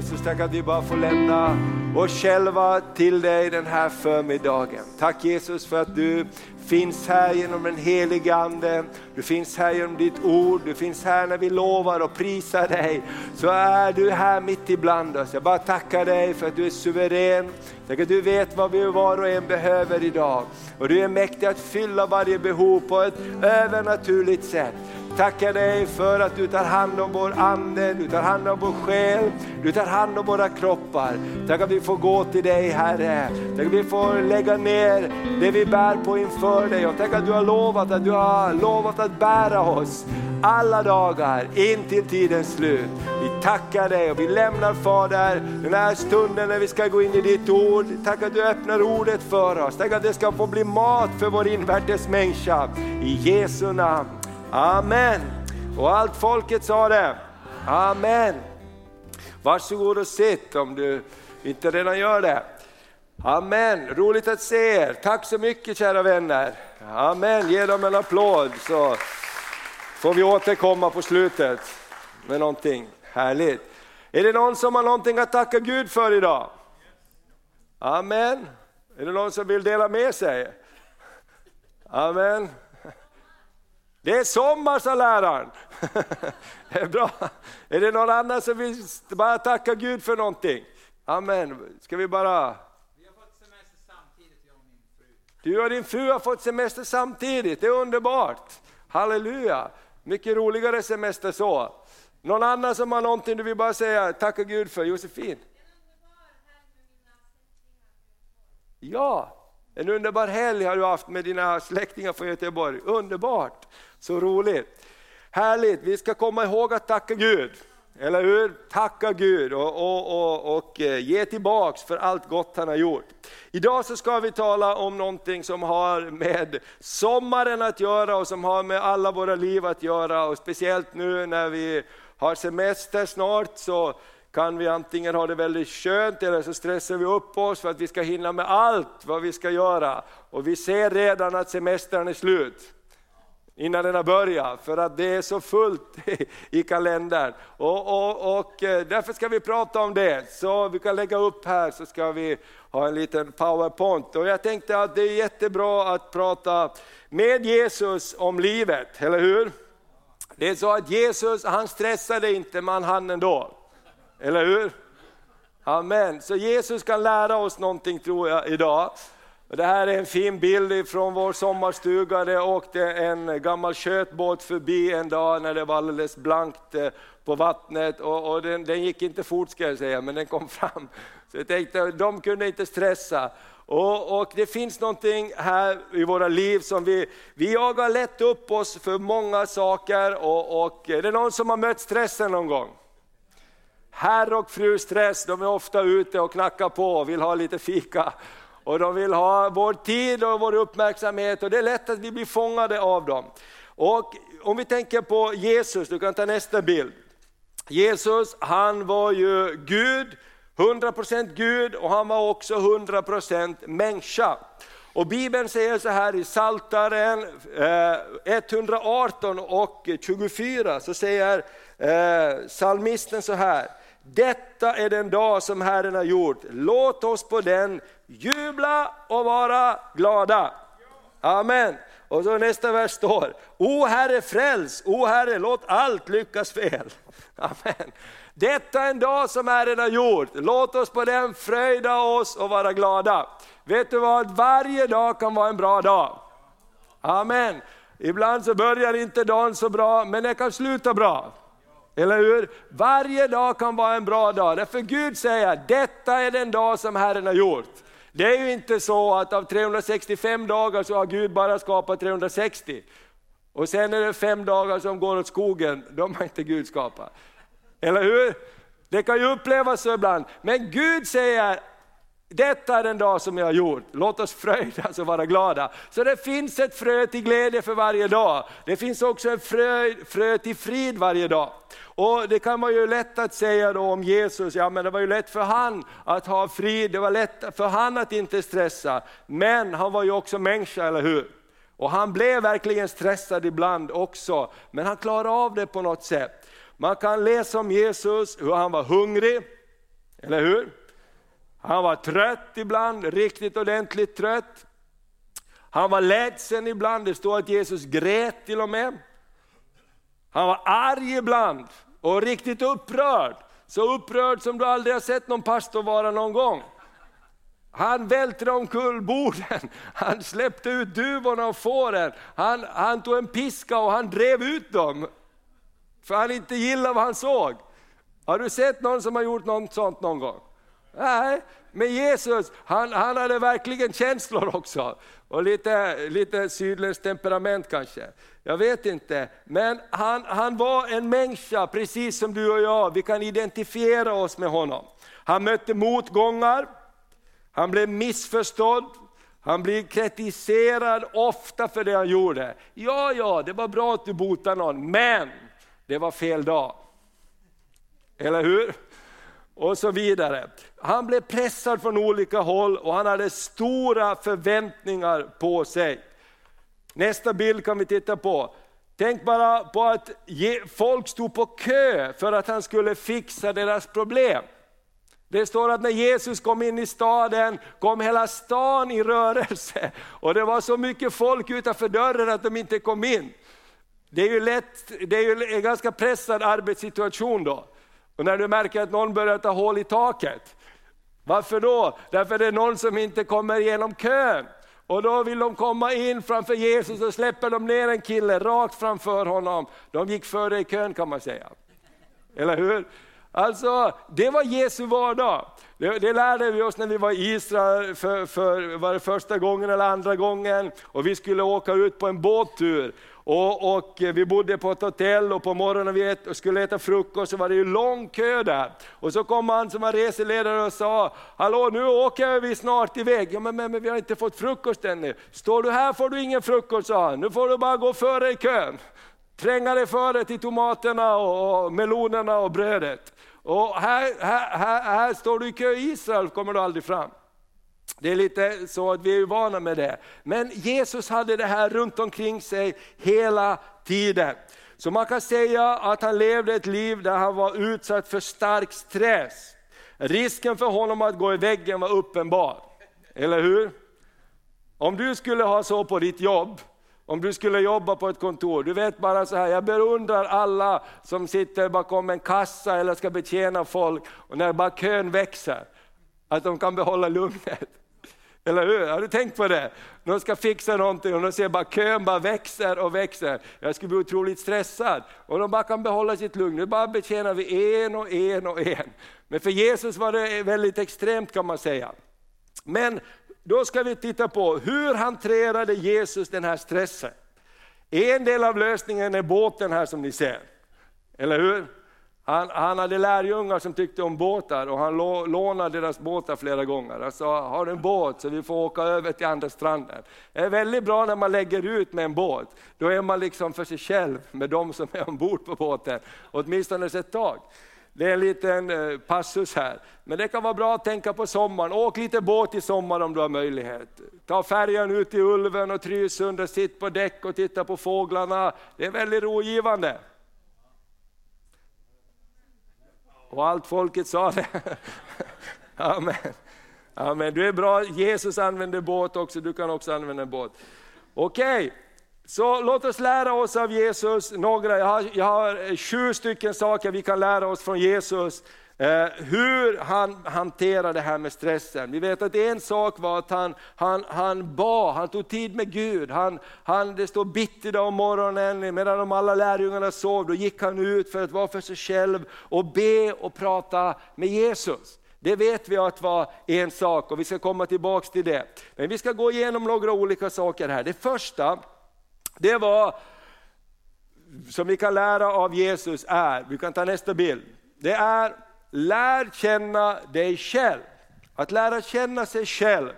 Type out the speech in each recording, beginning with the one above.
Jesus, tack att vi bara får lämna oss själva till dig den här förmiddagen. Tack Jesus för att du finns här genom den helige Ande, du finns här genom ditt ord, du finns här när vi lovar och prisar dig. Så är du här mitt ibland oss. Jag bara tackar dig för att du är suverän, tack att du vet vad vi var och en behöver idag. Och du är mäktig att fylla varje behov på ett övernaturligt sätt. Tackar dig för att du tar hand om vår ande, du tar hand om vår själ, du tar hand om våra kroppar. Tack att vi får gå till dig Herre. Tack att vi får lägga ner det vi bär på inför dig och tack att du har lovat att du har lovat att bära oss alla dagar in till tidens slut. Vi tackar dig och vi lämnar Fader den här stunden när vi ska gå in i ditt ord. Tack att du öppnar ordet för oss. Tack att det ska få bli mat för vår invärtes människa. I Jesu namn. Amen. Och allt folket sa det. Amen. Varsågod och sitt om du inte redan gör det. Amen, roligt att se er. Tack så mycket kära vänner. Amen, ge dem en applåd så får vi återkomma på slutet med någonting härligt. Är det någon som har någonting att tacka Gud för idag? Amen. Är det någon som vill dela med sig? Amen. Det är sommar sa läraren. Det är bra. Är det någon annan som vill bara tacka Gud för någonting? Amen. Ska vi bara... Vi har fått semester samtidigt, jag och min fru. Du och din fru har fått semester samtidigt, det är underbart. Halleluja. Mycket roligare semester så. Någon annan som har någonting du vill bara säga tacka Gud för? Josefin? Ja, en underbar helg har du haft med dina släktingar från Göteborg. Underbart, så roligt. Härligt, vi ska komma ihåg att tacka Gud. Eller hur? Tacka Gud och, och, och, och eh, ge tillbaks för allt gott han har gjort. Idag så ska vi tala om någonting som har med sommaren att göra och som har med alla våra liv att göra. Och speciellt nu när vi har semester snart så kan vi antingen ha det väldigt skönt eller så stressar vi upp oss för att vi ska hinna med allt vad vi ska göra. Och vi ser redan att semestern är slut innan den har börjat, för att det är så fullt i kalendern. Och, och, och eh, därför ska vi prata om det, så vi kan lägga upp här så ska vi ha en liten powerpoint. Och jag tänkte att det är jättebra att prata med Jesus om livet, eller hur? Det är så att Jesus, han stressade inte, men han ändå. Eller hur? Amen. Så Jesus kan lära oss någonting tror jag idag. Det här är en fin bild från vår sommarstuga. Det åkte en gammal kötbåt förbi en dag när det var alldeles blankt eh, på vattnet. Och, och den, den, gick inte fort ska jag säga, men den kom fram. Så jag tänkte, de kunde inte stressa. Och, och, det finns någonting här i våra liv som vi, vi jagar lätt upp oss för många saker. Och, och är det någon som har mött stressen någon gång? Herr och fru stress, de är ofta ute och knackar på och vill ha lite fika. Och de vill ha vår tid och vår uppmärksamhet och det är lätt att vi blir fångade av dem. Och om vi tänker på Jesus, du kan ta nästa bild. Jesus han var ju Gud, 100% Gud och han var också 100% människa. Och Bibeln säger så här i Saltaren eh, 118 och 24 så säger eh, psalmisten så här. Detta är den dag som Herren har gjort, låt oss på den jubla och vara glada. Amen. Och så nästa vers står, O Herre fräls, O Herre låt allt lyckas fel. Amen. Detta är en dag som Herren har gjort, låt oss på den fröjda oss och vara glada. Vet du vad, varje dag kan vara en bra dag. Amen. Ibland så börjar inte dagen så bra, men den kan sluta bra. Eller hur? Varje dag kan vara en bra dag, därför Gud säger, detta är den dag som Herren har gjort. Det är ju inte så att av 365 dagar så har Gud bara skapat 360. Och sen är det fem dagar som går åt skogen, de har inte Gud skapat. Eller hur? Det kan ju upplevas så ibland, men Gud säger detta är den dag som jag har gjort, låt oss fröjdas och vara glada. Så det finns ett frö till glädje för varje dag. Det finns också ett frö, frö till frid varje dag. Och Det kan vara ju lätt att säga då om Jesus, ja men det var ju lätt för han att ha frid, det var lätt för han att inte stressa. Men han var ju också människa, eller hur? Och han blev verkligen stressad ibland också, men han klarade av det på något sätt. Man kan läsa om Jesus, hur han var hungrig, Eller hur? Han var trött ibland, riktigt ordentligt trött. Han var ledsen ibland, det står att Jesus grät till och med. Han var arg ibland och riktigt upprörd. Så upprörd som du aldrig har sett någon pastor vara någon gång. Han välte omkull borden, han släppte ut duvorna och fåren, han, han tog en piska och han drev ut dem. För han inte gillade vad han såg. Har du sett någon som har gjort något sånt någon gång? Nej, men Jesus, han, han hade verkligen känslor också. Och lite, lite sydländskt temperament kanske. Jag vet inte. Men han, han var en människa, precis som du och jag. Vi kan identifiera oss med honom. Han mötte motgångar, han blev missförstådd, han blev kritiserad ofta för det han gjorde. Ja, ja, det var bra att du botade någon, men det var fel dag. Eller hur? Och så vidare. Han blev pressad från olika håll och han hade stora förväntningar på sig. Nästa bild kan vi titta på. Tänk bara på att folk stod på kö för att han skulle fixa deras problem. Det står att när Jesus kom in i staden kom hela stan i rörelse och det var så mycket folk utanför dörren att de inte kom in. Det är ju, lätt, det är ju en ganska pressad arbetssituation då. Och när du märker att någon börjar ta hål i taket. Varför då? Därför det är någon som inte kommer igenom kön. Och då vill de komma in framför Jesus och släpper de ner en kille rakt framför honom. De gick före i kön kan man säga. Eller hur? Alltså, det var Jesu vardag. Det, det, lärde vi oss när vi var i Israel för, för var det första gången eller andra gången. Och vi skulle åka ut på en båttur. Och, och, eh, vi bodde på ett hotell och på morgonen vi ät, skulle äta frukost så var det ju lång kö där. Och så kom han som var reseledare och sa, hallå nu åker vi snart iväg. Ja men, men, men vi har inte fått frukost ännu. Står du här får du ingen frukost sa han, nu får du bara gå före i kön. Tränga dig före till tomaterna och, och melonerna och brödet. Och här, här, här, här står du i kö i Israel, kommer du aldrig fram. Det är lite så att vi är vana med det. Men Jesus hade det här runt omkring sig hela tiden. Så man kan säga att han levde ett liv där han var utsatt för stark stress. Risken för honom att gå i väggen var uppenbar. Eller hur? Om du skulle ha så på ditt jobb, om du skulle jobba på ett kontor, du vet bara så här, jag beundrar alla som sitter bakom en kassa eller ska betjäna folk och när bara kön växer, att de kan behålla lugnet. Eller hur? Har du tänkt på det? De ska fixa någonting och de ser bara kön bara växer och växer. Jag skulle bli otroligt stressad. Och de bara kan behålla sitt lugn. Nu bara betjänar vi en och en och en. Men för Jesus var det väldigt extremt kan man säga. Men då ska vi titta på hur hanterade Jesus den här stressen. En del av lösningen är båten här som ni ser. Eller hur? Han, han hade lärjungar som tyckte om båtar och han lånade deras båtar flera gånger. Han sa, har du en båt så vi får åka över till andra stranden. Det är väldigt bra när man lägger ut med en båt. Då är man liksom för sig själv med de som är ombord på båten, åtminstone ett tag. Det är en liten eh, passus här. Men det kan vara bra att tänka på sommaren. Åk lite båt i sommar om du har möjlighet. Ta färjan ut till Ulven och Trysund och sitt på däck och titta på fåglarna. Det är väldigt rogivande. Och allt folket sa det. Amen. Amen. Du är bra, Jesus använder båt också, du kan också använda en båt. Okej, okay. så låt oss lära oss av Jesus, några, jag har, jag har sju stycken saker vi kan lära oss från Jesus Eh, hur han hanterar det här med stressen. Vi vet att en sak var att han, han, han bad, han tog tid med Gud. Han, han, det står bitti om morgonen medan de alla lärjungarna sov, då gick han ut för att vara för sig själv och be och prata med Jesus. Det vet vi att var en sak och vi ska komma tillbaka till det. Men vi ska gå igenom några olika saker här. Det första, det var, som vi kan lära av Jesus är, vi kan ta nästa bild, det är lär känna dig själv. Att lära känna sig själv,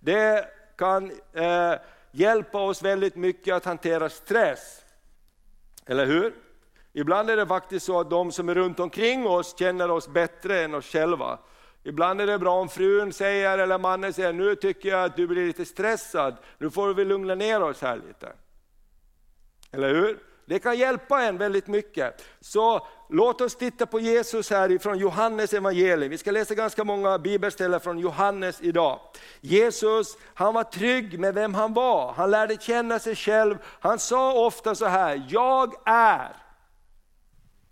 det kan eh, hjälpa oss väldigt mycket att hantera stress. Eller hur? Ibland är det faktiskt så att de som är runt omkring oss känner oss bättre än oss själva. Ibland är det bra om frun säger, eller mannen säger, nu tycker jag att du blir lite stressad, nu får vi lugna ner oss här lite. Eller hur? Det kan hjälpa en väldigt mycket. Så låt oss titta på Jesus här ifrån Johannes evangelium. Vi ska läsa ganska många bibelställen från Johannes idag. Jesus, han var trygg med vem han var. Han lärde känna sig själv. Han sa ofta så här, jag är.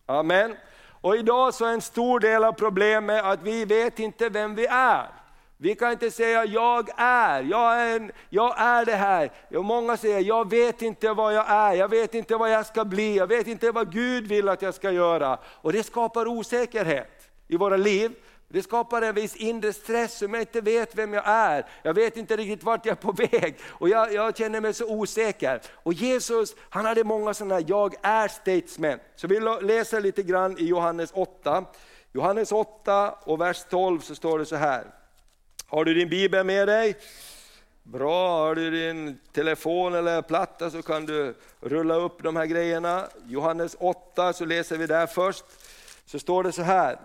Amen. Och idag så är en stor del av problemet att vi vet inte vem vi är. Vi kan inte säga jag är, jag är, en, jag är det här. Och många säger jag vet inte vad jag är, jag vet inte vad jag ska bli, jag vet inte vad Gud vill att jag ska göra. Och det skapar osäkerhet i våra liv. Det skapar en viss inre stress som jag inte vet vem jag är. Jag vet inte riktigt vart jag är på väg och jag, jag känner mig så osäker. Och Jesus han hade många sådana jag är statement. Så vi läser lite grann i Johannes 8. Johannes 8 och vers 12 så står det så här. Har du din bibel med dig? Bra, har du din telefon eller platta så kan du rulla upp de här grejerna. Johannes 8 så läser vi där först. Så står det så här.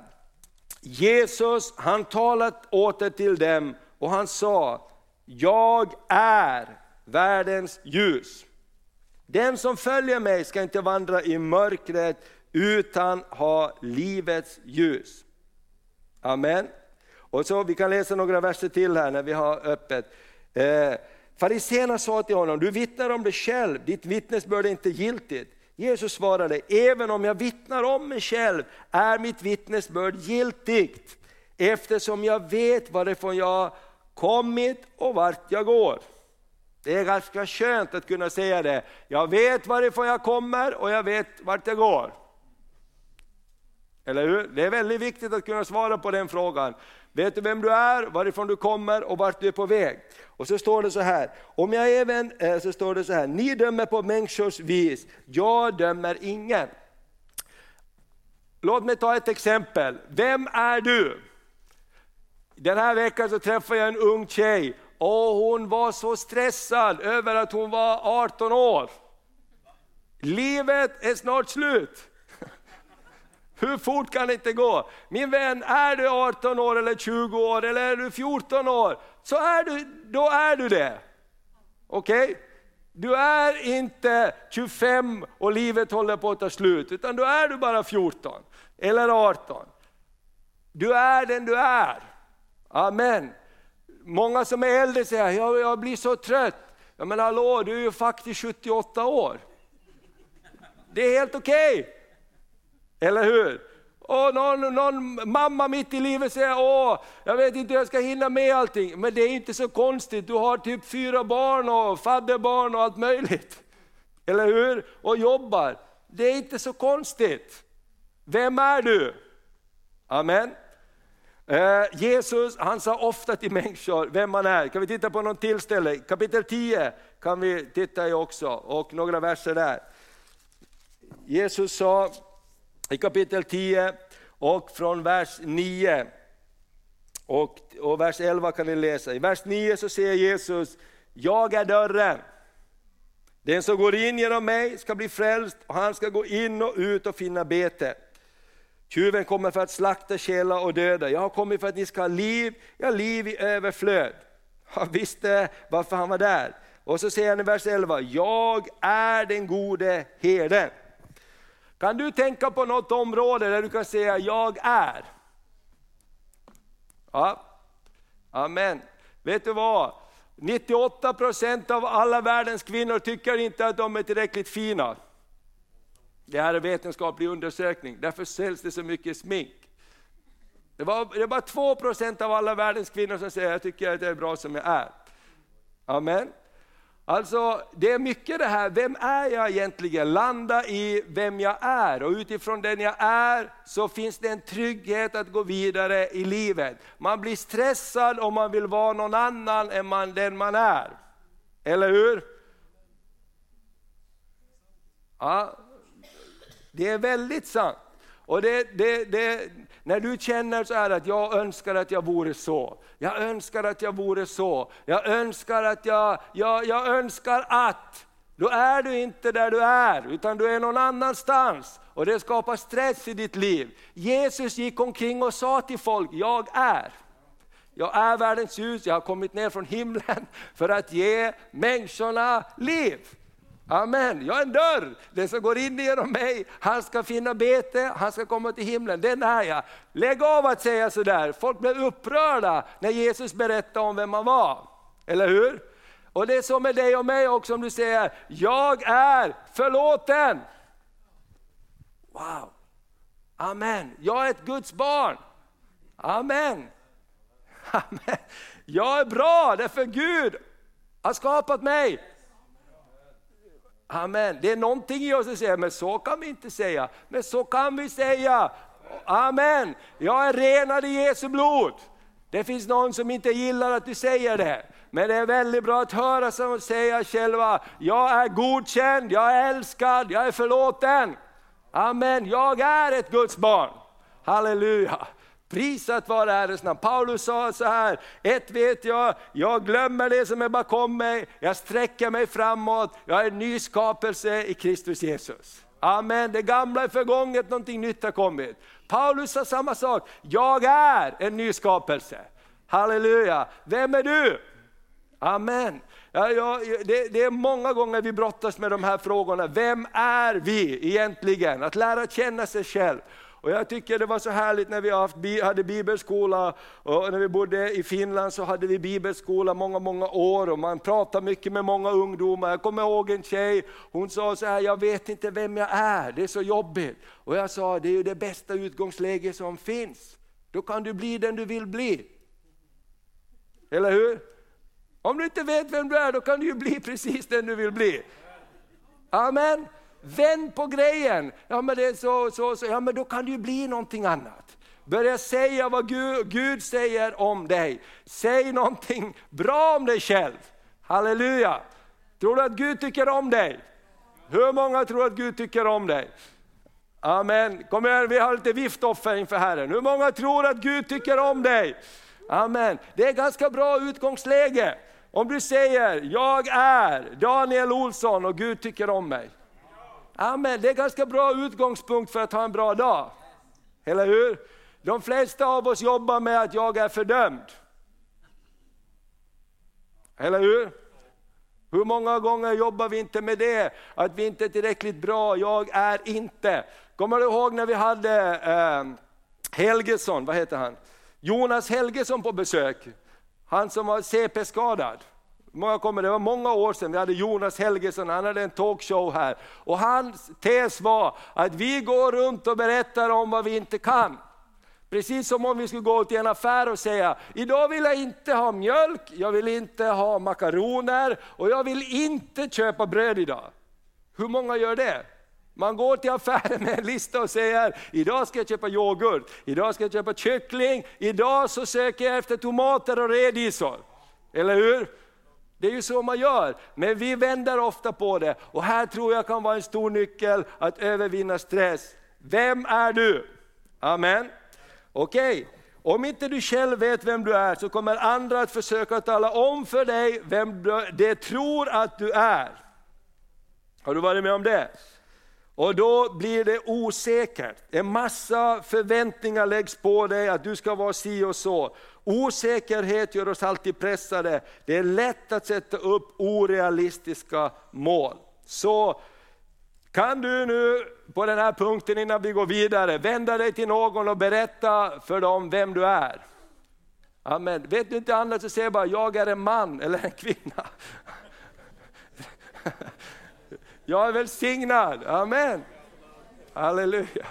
Jesus han talat åter till dem och han sa, jag är världens ljus. Den som följer mig ska inte vandra i mörkret utan ha livets ljus. Amen. Och så, vi kan läsa några verser till här när vi har öppet. Eh, Fariséerna sa till honom, du vittnar om dig själv, ditt vittnesbörd är inte giltigt. Jesus svarade, även om jag vittnar om mig själv är mitt vittnesbörd giltigt, eftersom jag vet varifrån jag kommit och vart jag går. Det är ganska skönt att kunna säga det. Jag vet varifrån jag kommer och jag vet vart jag går. Eller hur? Det är väldigt viktigt att kunna svara på den frågan. Vet du vem du är, varifrån du kommer och vart du är på väg? Och så står det så här, om jag även, eh, så står det så här, ni dömer på människors vis, jag dömer ingen. Låt mig ta ett exempel, vem är du? Den här veckan så träffade jag en ung tjej och hon var så stressad över att hon var 18 år. Livet är snart slut. Hur fort kan det inte gå? Min vän, är du 18 år eller 20 år eller är du 14 år, så är du, då är du det. Okej? Okay? Du är inte 25 och livet håller på att ta slut, utan då är du bara 14 eller 18. Du är den du är. Amen. Många som är äldre säger, jag, jag blir så trött. Ja, men hallå, du är ju faktiskt 78 år. Det är helt okej. Okay. Eller hur? Och någon, någon mamma mitt i livet säger, åh, jag vet inte hur jag ska hinna med allting. Men det är inte så konstigt, du har typ fyra barn och fadderbarn och allt möjligt. Eller hur? Och jobbar. Det är inte så konstigt. Vem är du? Amen. Eh, Jesus han sa ofta till människor vem man är. Kan vi titta på någon tillställe? Kapitel 10 kan vi titta i också och några verser där. Jesus sa i kapitel 10 och från vers 9 och, och vers 11 kan vi läsa. I vers 9 så säger Jesus, jag är dörren. Den som går in genom mig ska bli frälst och han ska gå in och ut och finna bete. Tjuven kommer för att slakta, källa och döda. Jag har kommit för att ni ska ha liv, ja liv i överflöd. Han visste varför han var där. Och så säger han i vers 11, jag är den gode herden. Kan du tänka på något område där du kan säga jag är? Ja, amen. Vet du vad? 98% av alla världens kvinnor tycker inte att de är tillräckligt fina. Det här är vetenskaplig undersökning, därför säljs det så mycket smink. Det, var, det är bara 2% av alla världens kvinnor som säger jag tycker att jag är bra som jag är. Amen. Alltså det är mycket det här, vem är jag egentligen? Landa i vem jag är och utifrån den jag är så finns det en trygghet att gå vidare i livet. Man blir stressad om man vill vara någon annan än man, den man är. Eller hur? Ja, det är väldigt sant. Och det, det, det, när du känner så här att jag önskar att jag vore så, jag önskar att jag vore så, jag önskar att jag, jag, jag önskar att, då är du inte där du är, utan du är någon annanstans. Och det skapar stress i ditt liv. Jesus gick omkring och sa till folk, jag är. Jag är världens ljus, jag har kommit ner från himlen för att ge människorna liv. Amen, jag är en dörr. Den som går in genom mig, han ska finna bete, han ska komma till himlen. Den är jag. Lägg av att säga sådär. Folk blev upprörda när Jesus berättade om vem han var. Eller hur? Och det är så med dig och mig också om du säger, jag är förlåten. Wow, amen. Jag är ett Guds barn. Amen. amen. Jag är bra därför Gud har skapat mig. Amen. Det är någonting i oss som säger, men så kan vi inte säga. Men så kan vi säga. Amen. Jag är renad i Jesu blod. Det finns någon som inte gillar att du säger det. Men det är väldigt bra att höra som säga själva, jag är godkänd, jag är älskad, jag är förlåten. Amen, jag är ett Guds barn. Halleluja. Prisat vare Herrens namn. Paulus sa så här, ett vet jag, jag glömmer det som är bakom mig, jag sträcker mig framåt, jag är en ny skapelse i Kristus Jesus. Amen, det gamla är förgånget, någonting nytt har kommit. Paulus sa samma sak, jag är en ny skapelse. Halleluja, vem är du? Amen. Ja, ja, det, det, är många gånger vi brottas med de här frågorna, vem är vi egentligen? Att lära känna sig själv. Och jag tycker det var så härligt när vi hade bibelskola, och när vi bodde i Finland så hade vi bibelskola många, många år och man pratade mycket med många ungdomar. Jag kommer ihåg en tjej, hon sa så här, jag vet inte vem jag är, det är så jobbigt. Och jag sa, det är ju det bästa utgångsläge som finns. Då kan du bli den du vill bli. Eller hur? Om du inte vet vem du är, då kan du ju bli precis den du vill bli. Amen. Vänd på grejen. Ja men, det är så, så, så. Ja, men då kan det ju bli någonting annat. Börja säga vad Gud, Gud säger om dig. Säg någonting bra om dig själv. Halleluja. Tror du att Gud tycker om dig? Hur många tror att Gud tycker om dig? Amen. Kom igen, vi har lite viftoffer inför Herren. Hur många tror att Gud tycker om dig? Amen. Det är ganska bra utgångsläge. Om du säger, jag är Daniel Olsson och Gud tycker om mig. Amen, det är ganska bra utgångspunkt för att ha en bra dag. Eller hur? De flesta av oss jobbar med att jag är fördömd. Eller hur? Hur många gånger jobbar vi inte med det? Att vi inte är tillräckligt bra, jag är inte. Kommer du ihåg när vi hade eh, Helgesson, vad heter han? Jonas Helgesson på besök. Han som var CP-skadad. Många kommer, det var många år sedan vi hade Jonas Helgesson, han hade en talkshow här. Och hans tes var att vi går runt och berättar om vad vi inte kan. Precis som om vi skulle gå till en affär och säga, idag vill jag inte ha mjölk, jag vill inte ha makaroner och jag vill inte köpa bröd idag. Hur många gör det? Man går till affären med en lista och säger, idag ska jag köpa yoghurt, idag ska jag köpa kyckling, idag så söker jag efter tomater och rädisor. Eller hur? Det är ju så man gör, men vi vänder ofta på det. Och här tror jag kan vara en stor nyckel att övervinna stress. Vem är du? Amen. Okej, okay. om inte du själv vet vem du är så kommer andra att försöka tala om för dig vem de tror att du är. Har du varit med om det? Och då blir det osäkert. En massa förväntningar läggs på dig att du ska vara si och så. Osäkerhet gör oss alltid pressade. Det är lätt att sätta upp orealistiska mål. Så kan du nu på den här punkten innan vi går vidare vända dig till någon och berätta för dem vem du är. Amen. Vet du inte annat så säg bara, jag är en man eller en kvinna. Jag är välsignad, amen. Halleluja.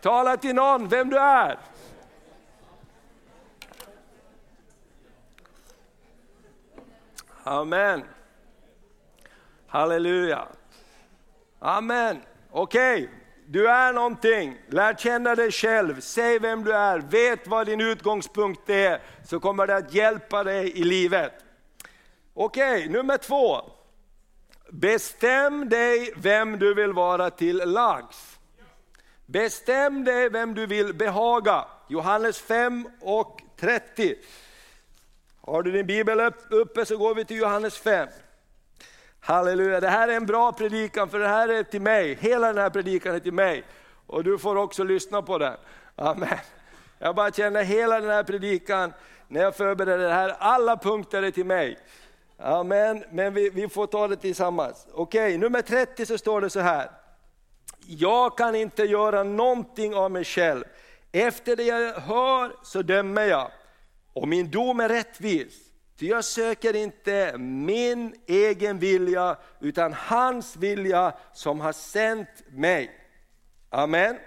Tala till någon vem du är. Amen. Halleluja. Amen. Okej, okay. du är någonting. Lär känna dig själv, säg vem du är, vet vad din utgångspunkt är, så kommer det att hjälpa dig i livet. Okej, okay, nummer två. Bestäm dig vem du vill vara till lags. Bestäm dig vem du vill behaga. Johannes 5 och 30. Har du din bibel uppe så går vi till Johannes 5. Halleluja, det här är en bra predikan för det här är till mig. Hela den här predikan är till mig. Och du får också lyssna på den. Amen. Jag bara känner hela den här predikan, när jag förbereder det här, alla punkter är till mig. Amen, men vi, vi får ta det tillsammans. Okej, nummer 30 så står det så här. Jag kan inte göra någonting av mig själv. Efter det jag hör så dömer jag. Och min dom är rättvis. Ty jag söker inte min egen vilja, utan hans vilja som har sänt mig. Amen.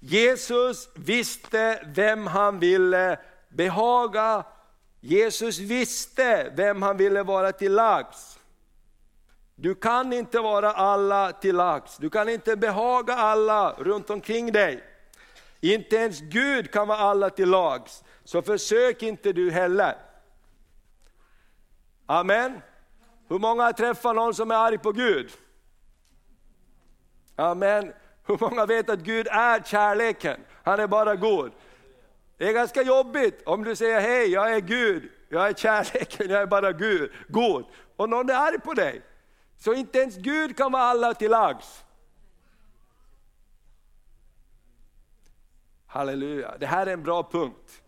Jesus visste vem han ville behaga. Jesus visste vem han ville vara till lags. Du kan inte vara alla till lags, du kan inte behaga alla runt omkring dig. Inte ens Gud kan vara alla till lags, så försök inte du heller. Amen. Hur många har träffat någon som är arg på Gud? Amen. Hur många vet att Gud är kärleken? Han är bara god. Det är ganska jobbigt om du säger hej, jag är Gud, jag är kärleken, jag är bara Gud, god. Och någon är arg på dig. Så inte ens Gud kan vara alla till lags. Halleluja, det här är en bra punkt.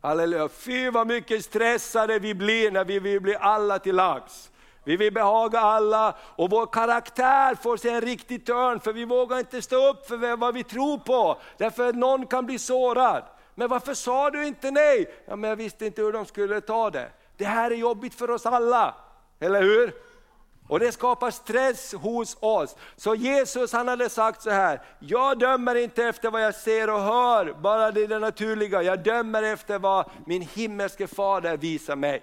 Halleluja, fy vad mycket stressade vi blir när vi vill bli alla till lags. Vi vill behaga alla och vår karaktär får sig en riktig törn för vi vågar inte stå upp för vad vi tror på, därför att någon kan bli sårad. Men varför sa du inte nej? Ja, men jag visste inte hur de skulle ta det. Det här är jobbigt för oss alla, eller hur? Och det skapar stress hos oss. Så Jesus han hade sagt så här, jag dömer inte efter vad jag ser och hör, bara det, det naturliga. Jag dömer efter vad min himmelske fader visar mig.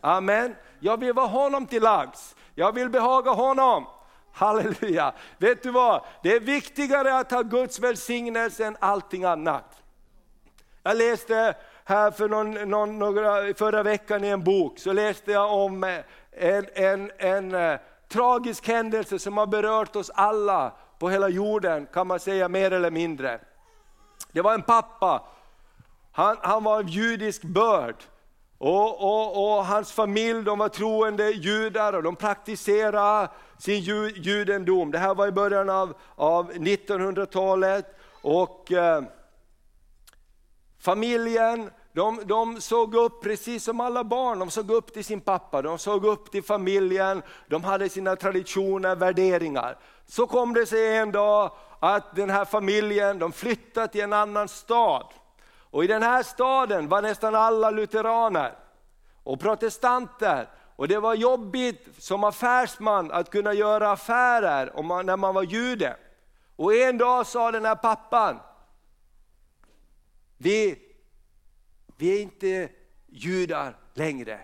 Amen. Jag vill vara honom till lags. Jag vill behaga honom. Halleluja. Vet du vad? Det är viktigare att ha Guds välsignelse än allting annat. Jag läste här för någon, någon, några, förra veckan i en bok, så läste jag om eh, en, en, en, eh, tragisk händelse som har berört oss alla på hela jorden, kan man säga mer eller mindre. Det var en pappa, han, han var av judisk börd. Och, och, och, hans familj de var troende judar och de praktiserade sin ju, judendom. Det här var i början av, av 1900-talet. Och eh, familjen de, de såg upp precis som alla barn, de såg upp till sin pappa, de såg upp till familjen, de hade sina traditioner, värderingar. Så kom det sig en dag att den här familjen de flyttade till en annan stad. Och i den här staden var nästan alla lutheraner och protestanter. Och det var jobbigt som affärsman att kunna göra affärer om man, när man var jude. Och en dag sa den här pappan, vi vi är inte judar längre.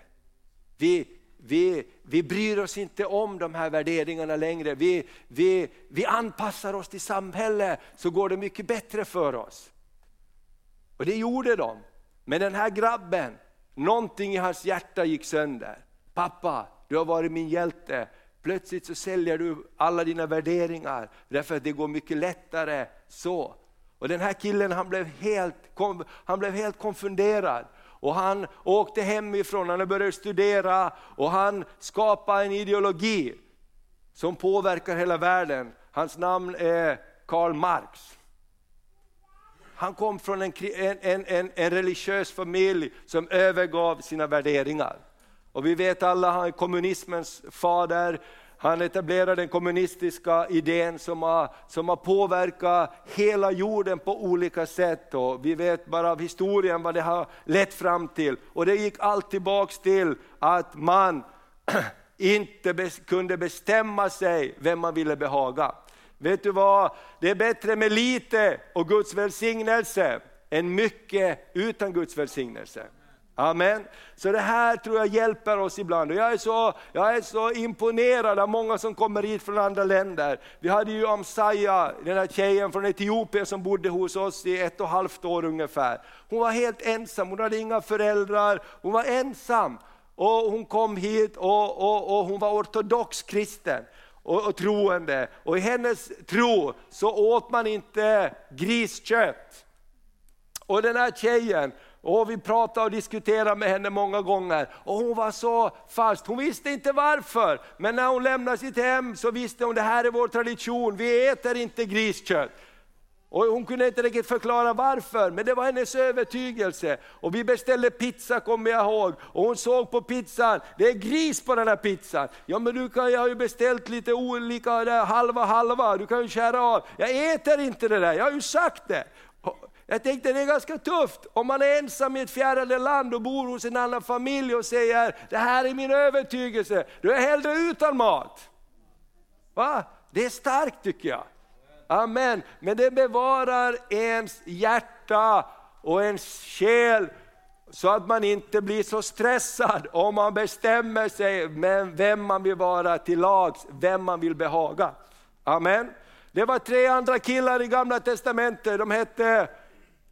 Vi, vi, vi bryr oss inte om de här värderingarna längre. Vi, vi, vi anpassar oss till samhället så går det mycket bättre för oss. Och det gjorde de. Men den här grabben, någonting i hans hjärta gick sönder. Pappa, du har varit min hjälte. Plötsligt så säljer du alla dina värderingar därför att det går mycket lättare så. Och den här killen han blev helt, han blev helt konfunderad. Och han åkte hemifrån, han började studera och han skapade en ideologi som påverkar hela världen. Hans namn är Karl Marx. Han kom från en, en, en, en religiös familj som övergav sina värderingar. Och vi vet alla, han är kommunismens fader, han etablerade den kommunistiska idén som har, som har påverkat hela jorden på olika sätt. Och vi vet bara av historien vad det har lett fram till. Och det gick allt tillbaks till att man inte kunde bestämma sig vem man ville behaga. Vet du vad, det är bättre med lite och Guds välsignelse än mycket utan Guds välsignelse. Amen. Så det här tror jag hjälper oss ibland. Och jag, är så, jag är så imponerad av många som kommer hit från andra länder. Vi hade ju Amsaya, den här tjejen från Etiopien som bodde hos oss i ett och ett halvt år ungefär. Hon var helt ensam, hon hade inga föräldrar, hon var ensam. Och hon kom hit och, och, och hon var ortodox kristen och, och troende. Och i hennes tro så åt man inte griskött. Och den här tjejen, och vi pratade och diskuterade med henne många gånger och hon var så fast. Hon visste inte varför, men när hon lämnade sitt hem så visste hon det här är vår tradition, vi äter inte griskött. Och hon kunde inte riktigt förklara varför, men det var hennes övertygelse. Och vi beställde pizza kommer jag ihåg, och hon såg på pizzan, det är gris på den här pizzan. Ja men du kan, jag har ju beställt lite olika, halva halva, du kan ju skära av. Jag äter inte det där, jag har ju sagt det. Jag tänkte det är ganska tufft om man är ensam i ett fjärrande land och bor hos en annan familj och säger, det här är min övertygelse, du är hellre utan mat. Va? Det är starkt tycker jag. Amen. Men det bevarar ens hjärta och ens själ så att man inte blir så stressad om man bestämmer sig med vem man vill vara till lags, vem man vill behaga. Amen. Det var tre andra killar i gamla testamentet, de hette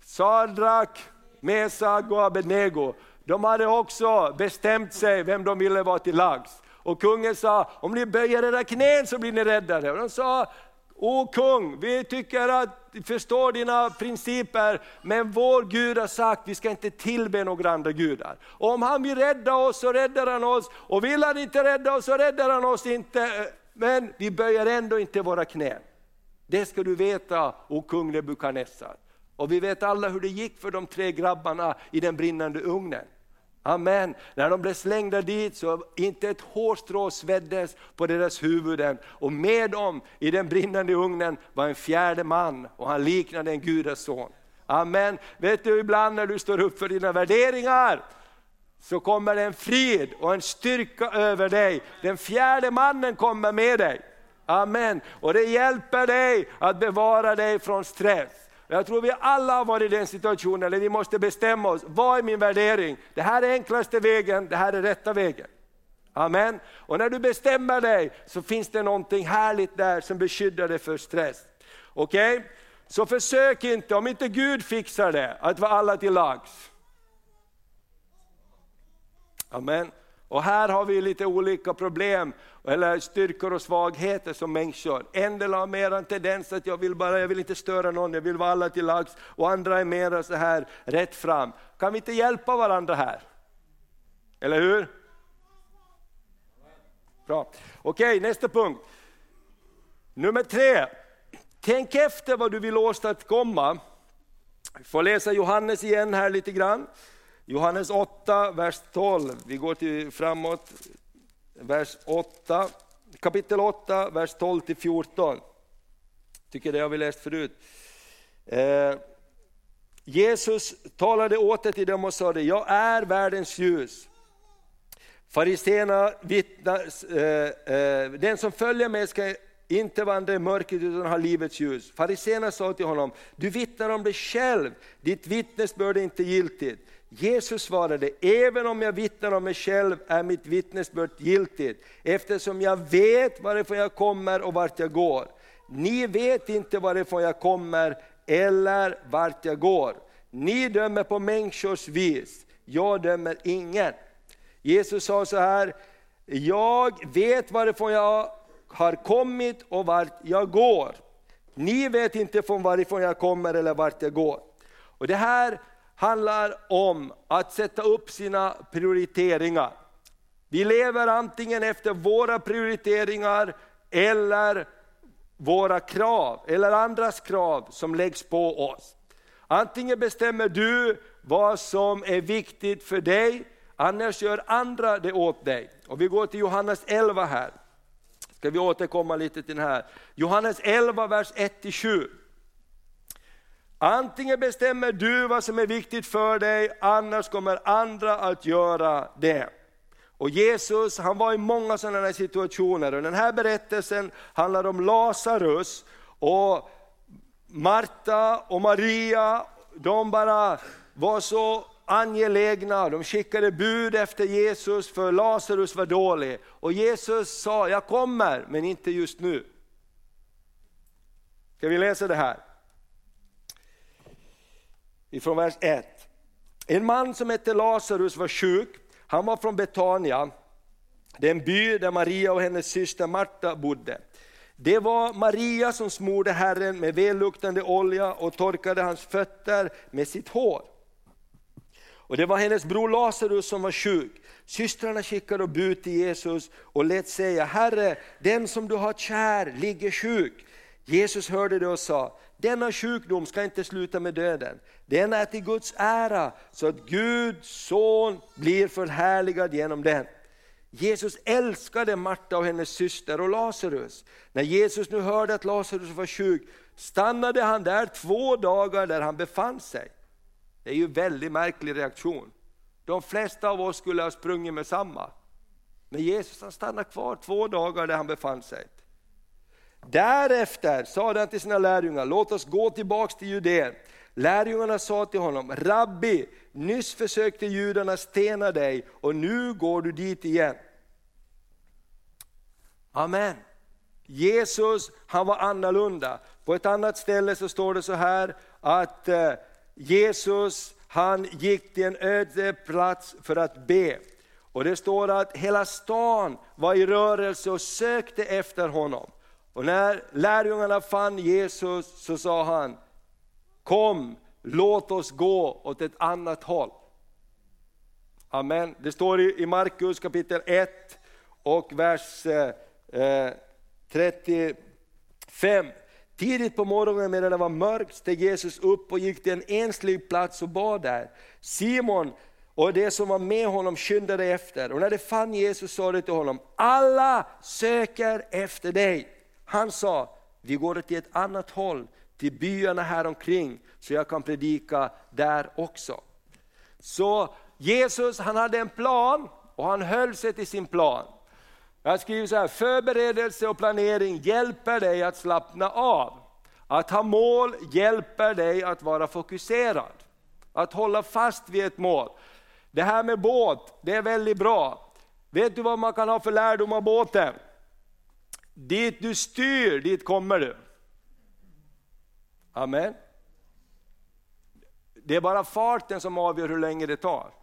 Sadrak, Mesag och Abednego. De hade också bestämt sig vem de ville vara till lags. Och kungen sa, om ni böjer era knän så blir ni räddade. Och de sa, O kung, vi tycker att, förstår dina principer, men vår Gud har sagt vi ska inte tillbe några andra gudar. Och om han vill rädda oss så räddar han oss, och vill han inte rädda oss så räddar han oss inte. Men vi böjer ändå inte våra knän. Det ska du veta, o kung Nebukadnessar. Och vi vet alla hur det gick för de tre grabbarna i den brinnande ugnen. Amen. När de blev slängda dit så inte ett hårstrå sveddes på deras huvuden. Och med dem i den brinnande ugnen var en fjärde man och han liknade en gudason. Amen. Vet du ibland när du står upp för dina värderingar så kommer det en frid och en styrka över dig. Den fjärde mannen kommer med dig. Amen. Och det hjälper dig att bevara dig från stress. Jag tror vi alla har varit i den situationen, eller vi måste bestämma oss, vad är min värdering? Det här är enklaste vägen, det här är rätta vägen. Amen. Och när du bestämmer dig så finns det någonting härligt där som beskyddar dig för stress. Okej? Okay? Så försök inte, om inte Gud fixar det, att vara alla till lags. Amen. Och här har vi lite olika problem, eller styrkor och svagheter som människor. En del har mer en tendens att jag vill bara, jag vill inte störa någon, jag vill vara alla till lags. Och andra är mer så här rätt fram. Kan vi inte hjälpa varandra här? Eller hur? Bra. Okej, nästa punkt. Nummer tre. Tänk efter vad du vill åstadkomma. Vi får läsa Johannes igen här lite grann. Johannes 8, vers 12. Vi går till framåt. Vers 8, kapitel 8, vers 12 till 14. Tycker det har vi läst förut. Eh, Jesus talade åter till dem och sade, jag är världens ljus. Fariséerna vittnar, eh, eh, den som följer mig ska inte vandra i mörkret utan ha livets ljus. Fariséerna sa till honom, du vittnar om dig själv, ditt vittnesbörd är inte giltigt. Jesus svarade, även om jag vittnar om mig själv är mitt vittnesbörd giltigt, eftersom jag vet varifrån jag kommer och vart jag går. Ni vet inte varifrån jag kommer eller vart jag går. Ni dömer på människors vis, jag dömer ingen. Jesus sa så här, jag vet varifrån jag har kommit och vart jag går. Ni vet inte från varifrån jag kommer eller vart jag går. Och Det här handlar om att sätta upp sina prioriteringar. Vi lever antingen efter våra prioriteringar eller våra krav, eller andras krav som läggs på oss. Antingen bestämmer du vad som är viktigt för dig, annars gör andra det åt dig. Och vi går till Johannes 11 här. Ska vi återkomma lite till den här. Johannes 11, vers 1-7. Antingen bestämmer du vad som är viktigt för dig, annars kommer andra att göra det. Och Jesus han var i många sådana här situationer. Och den här berättelsen handlar om Lazarus och Marta och Maria, de bara var så angelägna, de skickade bud efter Jesus för Lazarus var dålig. Och Jesus sa, jag kommer men inte just nu. Ska vi läsa det här? Ifrån vers 1. En man som hette Lazarus var sjuk, han var från Betania, den by där Maria och hennes syster Marta bodde. Det var Maria som smorde Herren med välluktande olja och torkade hans fötter med sitt hår. Och det var hennes bror Lazarus som var sjuk. Systrarna skickade bud till Jesus och lät säga, Herre, den som du har kär ligger sjuk. Jesus hörde det och sa, denna sjukdom ska inte sluta med döden. Den är till Guds ära så att Guds son blir förhärligad genom den. Jesus älskade Marta och hennes syster och Lazarus. När Jesus nu hörde att Lazarus var sjuk stannade han där två dagar där han befann sig. Det är ju en väldigt märklig reaktion. De flesta av oss skulle ha sprungit med samma. Men Jesus han stannade kvar två dagar där han befann sig. Därefter sade han till sina lärjungar, låt oss gå tillbaks till Judeen. Lärjungarna sa till honom, Rabbi, nyss försökte judarna stena dig och nu går du dit igen. Amen. Jesus han var annorlunda. På ett annat ställe så står det så här att eh, Jesus han gick till en öde plats för att be. Och det står att hela stan var i rörelse och sökte efter honom. Och när lärjungarna fann Jesus så sa han, kom låt oss gå åt ett annat håll. Amen. Det står i Markus kapitel 1 och vers eh, eh, 35. Tidigt på morgonen medan det var mörkt steg Jesus upp och gick till en enslig plats och bad där. Simon och det som var med honom skyndade efter och när de fann Jesus sa de till honom, alla söker efter dig. Han sa, vi går till ett annat håll, till byarna här omkring så jag kan predika där också. Så Jesus han hade en plan och han höll sig till sin plan. Jag skriver så här, förberedelse och planering hjälper dig att slappna av. Att ha mål hjälper dig att vara fokuserad. Att hålla fast vid ett mål. Det här med båt, det är väldigt bra. Vet du vad man kan ha för lärdom av båten? Dit du styr, dit kommer du. Amen. Det är bara farten som avgör hur länge det tar.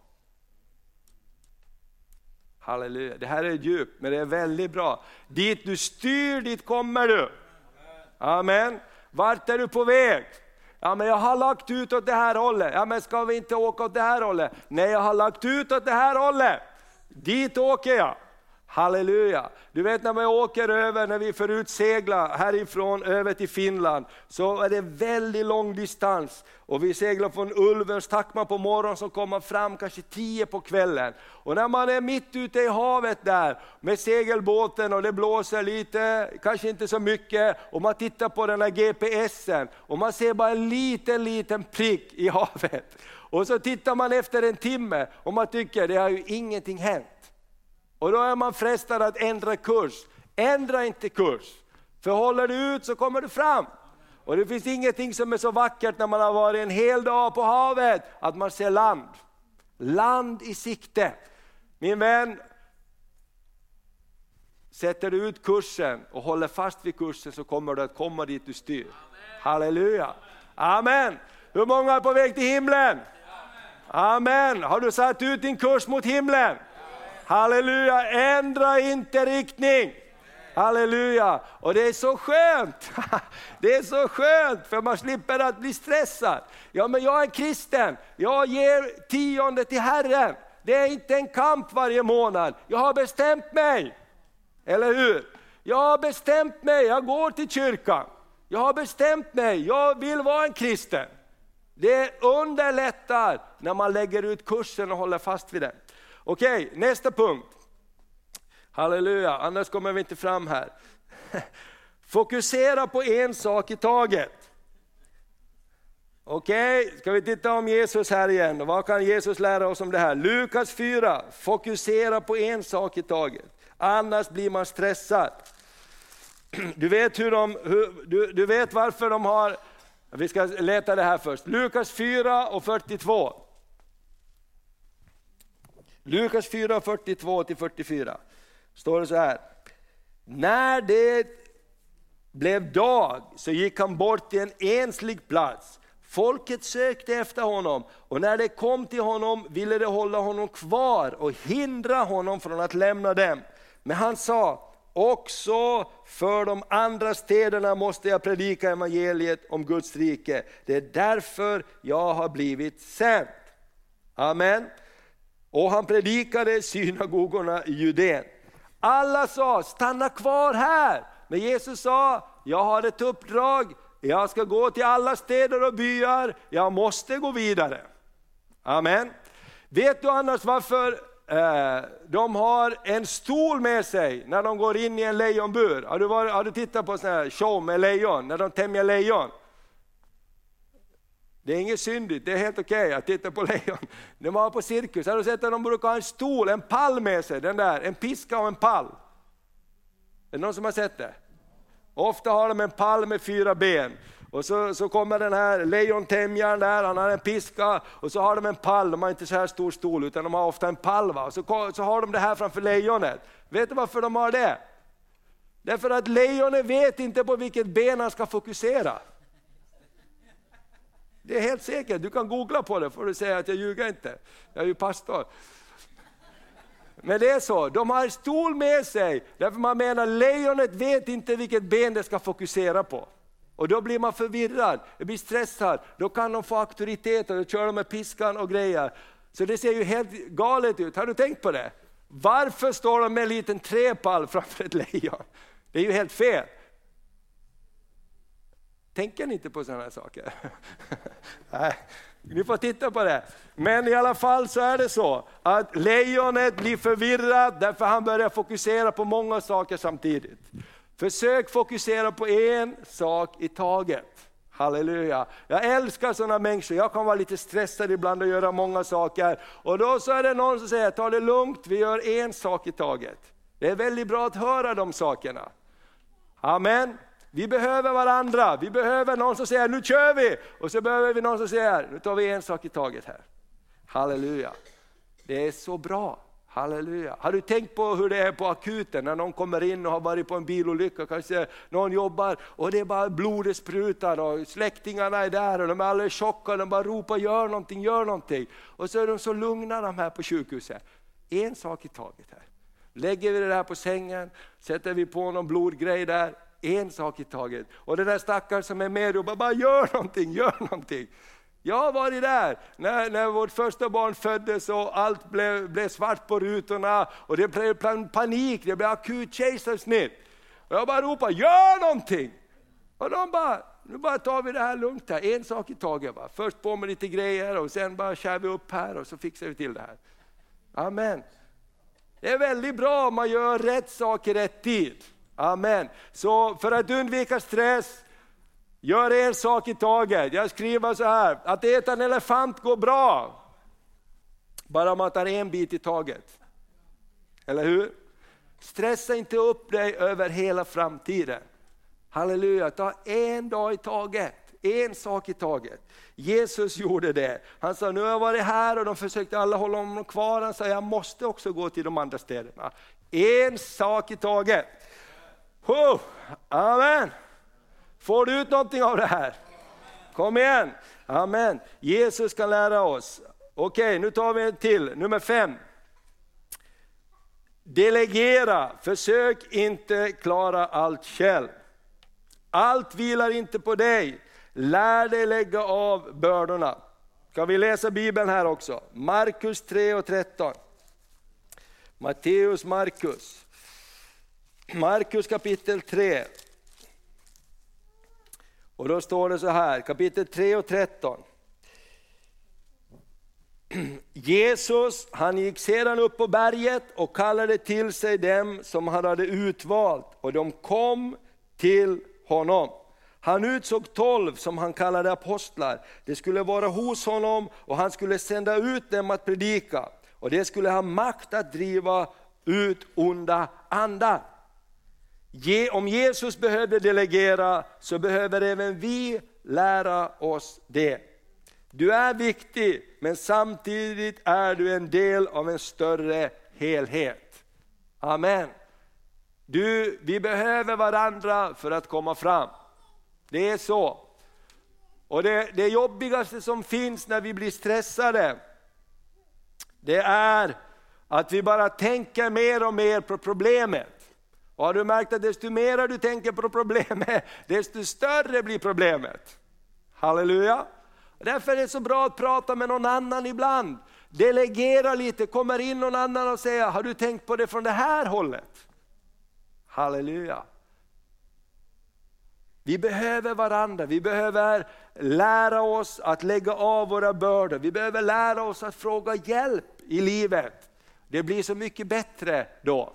Halleluja, det här är djupt men det är väldigt bra. Dit du styr, dit kommer du. Amen. Vart är du på väg? Ja men jag har lagt ut åt det här hållet. Ja men ska vi inte åka åt det här hållet? Nej jag har lagt ut åt det här hållet. Dit åker jag. Halleluja! Du vet när man åker över, när vi förut seglar härifrån över till Finland, så är det väldigt lång distans. Och vi seglar från Ulvens Tackman på morgonen så kommer man fram kanske tio på kvällen. Och när man är mitt ute i havet där med segelbåten och det blåser lite, kanske inte så mycket, och man tittar på den här GPSen och man ser bara en liten, liten prick i havet. Och så tittar man efter en timme och man tycker det har ju ingenting hänt. Och då är man frestad att ändra kurs. Ändra inte kurs, för håller du ut så kommer du fram. Och det finns ingenting som är så vackert när man har varit en hel dag på havet, att man ser land. Land i sikte. Min vän, sätter du ut kursen och håller fast vid kursen så kommer du att komma dit du styr. Amen. Halleluja! Amen! Hur många är på väg till himlen? Amen! Har du satt ut din kurs mot himlen? Halleluja, ändra inte riktning. Halleluja! Och det är så skönt! Det är så skönt för man slipper att bli stressad. Ja men jag är kristen, jag ger tionde till Herren. Det är inte en kamp varje månad, jag har bestämt mig. Eller hur? Jag har bestämt mig, jag går till kyrkan. Jag har bestämt mig, jag vill vara en kristen. Det underlättar när man lägger ut kursen och håller fast vid den. Okej, nästa punkt. Halleluja, annars kommer vi inte fram här. Fokusera på en sak i taget. Okej, ska vi titta om Jesus här igen. Vad kan Jesus lära oss om det här? Lukas 4, fokusera på en sak i taget. Annars blir man stressad. Du vet, hur de, hur, du, du vet varför de har, vi ska leta det här först. Lukas 4 och 42. Lukas 4, 42-44 står det så här. När det blev dag så gick han bort till en enslig plats. Folket sökte efter honom och när det kom till honom ville de hålla honom kvar och hindra honom från att lämna dem. Men han sa, också för de andra städerna måste jag predika evangeliet om Guds rike. Det är därför jag har blivit sänd. Amen. Och han predikade synagogorna i Judeen. Alla sa, stanna kvar här, Men Jesus sa, jag har ett uppdrag, jag ska gå till alla städer och byar, jag måste gå vidare. Amen. Vet du annars varför eh, de har en stol med sig när de går in i en lejonbur? Har du, varit, har du tittat på sån här show med lejon, när de tämjer lejon? Det är inget syndigt, det är helt okej okay att titta på lejon. De var på cirkus, har du sett att de brukar ha en stol, en pall med sig, den där, en piska och en pall. Är det någon som har sett det? Ofta har de en pall med fyra ben. Och så, så kommer den här lejontämjaren där, han har en piska och så har de en pall, de har inte så här stor stol utan de har ofta en pall. Va? Och så, så har de det här framför lejonet. Vet du varför de har det? Därför att lejonet vet inte på vilket ben han ska fokusera. Det är helt säkert, du kan googla på det får du säga att jag ljuger inte. Jag är ju pastor. Men det är så, de har en stol med sig, därför man menar lejonet vet inte vilket ben det ska fokusera på. Och då blir man förvirrad, det blir stressad, då kan de få auktoritet och då kör de med piskan och grejer. Så det ser ju helt galet ut, har du tänkt på det? Varför står de med en liten träpall framför ett lejon? Det är ju helt fel. Tänker ni inte på sådana här saker? Nej, ni får titta på det. Men i alla fall så är det så att lejonet blir förvirrat därför han börjar fokusera på många saker samtidigt. Försök fokusera på en sak i taget. Halleluja. Jag älskar sådana människor, jag kan vara lite stressad ibland och göra många saker. Och då så är det någon som säger, ta det lugnt, vi gör en sak i taget. Det är väldigt bra att höra de sakerna. Amen. Vi behöver varandra, vi behöver någon som säger nu kör vi! Och så behöver vi någon som säger nu tar vi en sak i taget här. Halleluja. Det är så bra. Halleluja. Har du tänkt på hur det är på akuten när någon kommer in och har varit på en bilolycka, kanske någon jobbar och det är bara blodet sprutar och släktingarna är där och de är alldeles chockade, de bara ropar gör någonting, gör någonting. Och så är de så lugna de här på sjukhuset. En sak i taget här. Lägger vi det där på sängen, sätter vi på någon blodgrej där, en sak i taget. Och den där stackaren som är med och bara, bara gör någonting, gör någonting. Jag har varit där när, när vårt första barn föddes och allt blev, blev svart på rutorna och det blev panik, det blev akut kejsarsnitt. Och jag bara ropade, gör någonting! Och de bara, nu bara tar vi det här lugnt här, en sak i taget. Bara. Först på med lite grejer och sen bara kör vi upp här och så fixar vi till det här. Amen. Det är väldigt bra om man gör rätt sak i rätt tid. Amen. Så för att undvika stress, gör en sak i taget. Jag skriver så här, att äta en elefant går bra. Bara man tar en bit i taget. Eller hur? Stressa inte upp dig över hela framtiden. Halleluja, ta en dag i taget. En sak i taget. Jesus gjorde det. Han sa, nu har jag varit här och de försökte alla hålla honom kvar. Han sa, jag måste också gå till de andra städerna. En sak i taget. Oh, amen. Får du ut någonting av det här? Kom igen. Amen. Jesus kan lära oss. Okej, nu tar vi en till, nummer fem. Delegera, försök inte klara allt själv. Allt vilar inte på dig. Lär dig lägga av bördorna. Ska vi läsa Bibeln här också? Markus 3 och 13. Matteus, Markus. Markus kapitel 3. Och då står det så här, kapitel 3 och 13. Jesus han gick sedan upp på berget och kallade till sig dem som han hade utvalt och de kom till honom. Han utsåg tolv som han kallade apostlar. de skulle vara hos honom och han skulle sända ut dem att predika. Och det skulle ha makt att driva ut onda andar. Om Jesus behövde delegera så behöver även vi lära oss det. Du är viktig men samtidigt är du en del av en större helhet. Amen. Du, vi behöver varandra för att komma fram. Det är så. Och det, det jobbigaste som finns när vi blir stressade, det är att vi bara tänker mer och mer på problemet. Och har du märkt att desto mer du tänker på problemet, desto större blir problemet. Halleluja! Därför är det så bra att prata med någon annan ibland. Delegera lite, kommer in någon annan och säger, har du tänkt på det från det här hållet? Halleluja! Vi behöver varandra, vi behöver lära oss att lägga av våra bördor, vi behöver lära oss att fråga hjälp i livet. Det blir så mycket bättre då.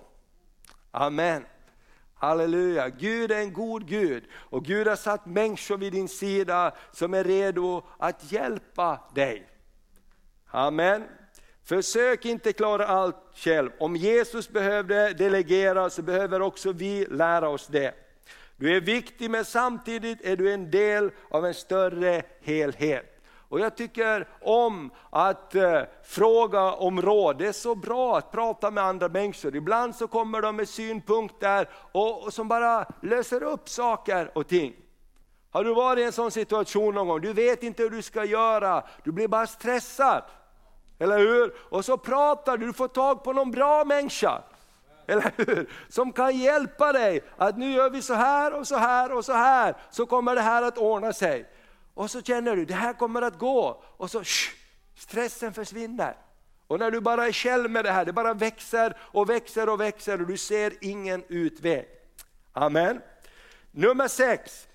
Amen. Halleluja, Gud är en god Gud och Gud har satt människor vid din sida som är redo att hjälpa dig. Amen. Försök inte klara allt själv. Om Jesus behövde delegera så behöver också vi lära oss det. Du är viktig men samtidigt är du en del av en större helhet. Och jag tycker om att eh, fråga om råd, det är så bra att prata med andra människor. Ibland så kommer de med synpunkter och, och som bara löser upp saker och ting. Har du varit i en sån situation någon gång? Du vet inte hur du ska göra, du blir bara stressad. Eller hur? Och så pratar du, du får tag på någon bra människa. Eller hur? Som kan hjälpa dig att nu gör vi så här och så här och så här, så kommer det här att ordna sig. Och så känner du, det här kommer att gå. Och så shh, stressen försvinner. Och när du bara är själv med det här, det bara växer och växer och växer och du ser ingen utväg. Amen. Nummer sex,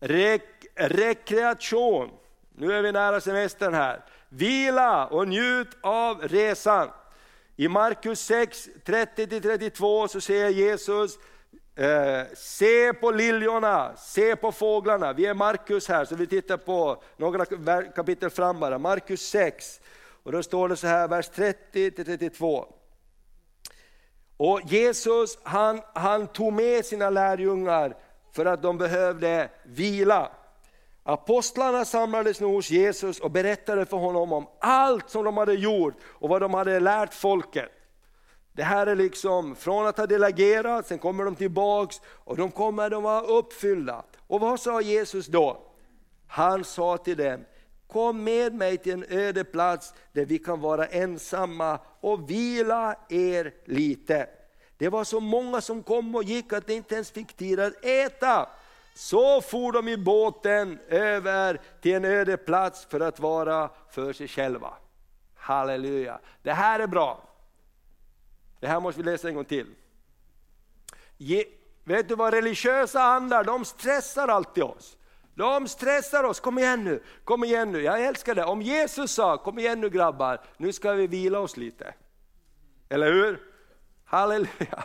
Rek rekreation. Nu är vi nära semestern här. Vila och njut av resan. I Markus 6, 30-32 så säger Jesus, eh, se på liljorna, se på fåglarna. Vi är Markus här så vi tittar på några kapitel fram bara. Markus 6, och då står det så här, vers 30-32. Och Jesus han, han tog med sina lärjungar för att de behövde vila. Apostlarna samlades nu hos Jesus och berättade för honom om allt som de hade gjort och vad de hade lärt folket. Det här är liksom från att ha delegerat, sen kommer de tillbaks och de kommer de vara uppfyllda. Och vad sa Jesus då? Han sa till dem, kom med mig till en öde plats där vi kan vara ensamma och vila er lite. Det var så många som kom och gick att de inte ens fick tid att äta. Så for de i båten över till en öde plats för att vara för sig själva. Halleluja. Det här är bra. Det här måste vi läsa en gång till. Ge, vet du vad religiösa andar, de stressar alltid oss. De stressar oss, kom igen nu, kom igen nu. Jag älskar det. Om Jesus sa, kom igen nu grabbar, nu ska vi vila oss lite. Eller hur? Halleluja.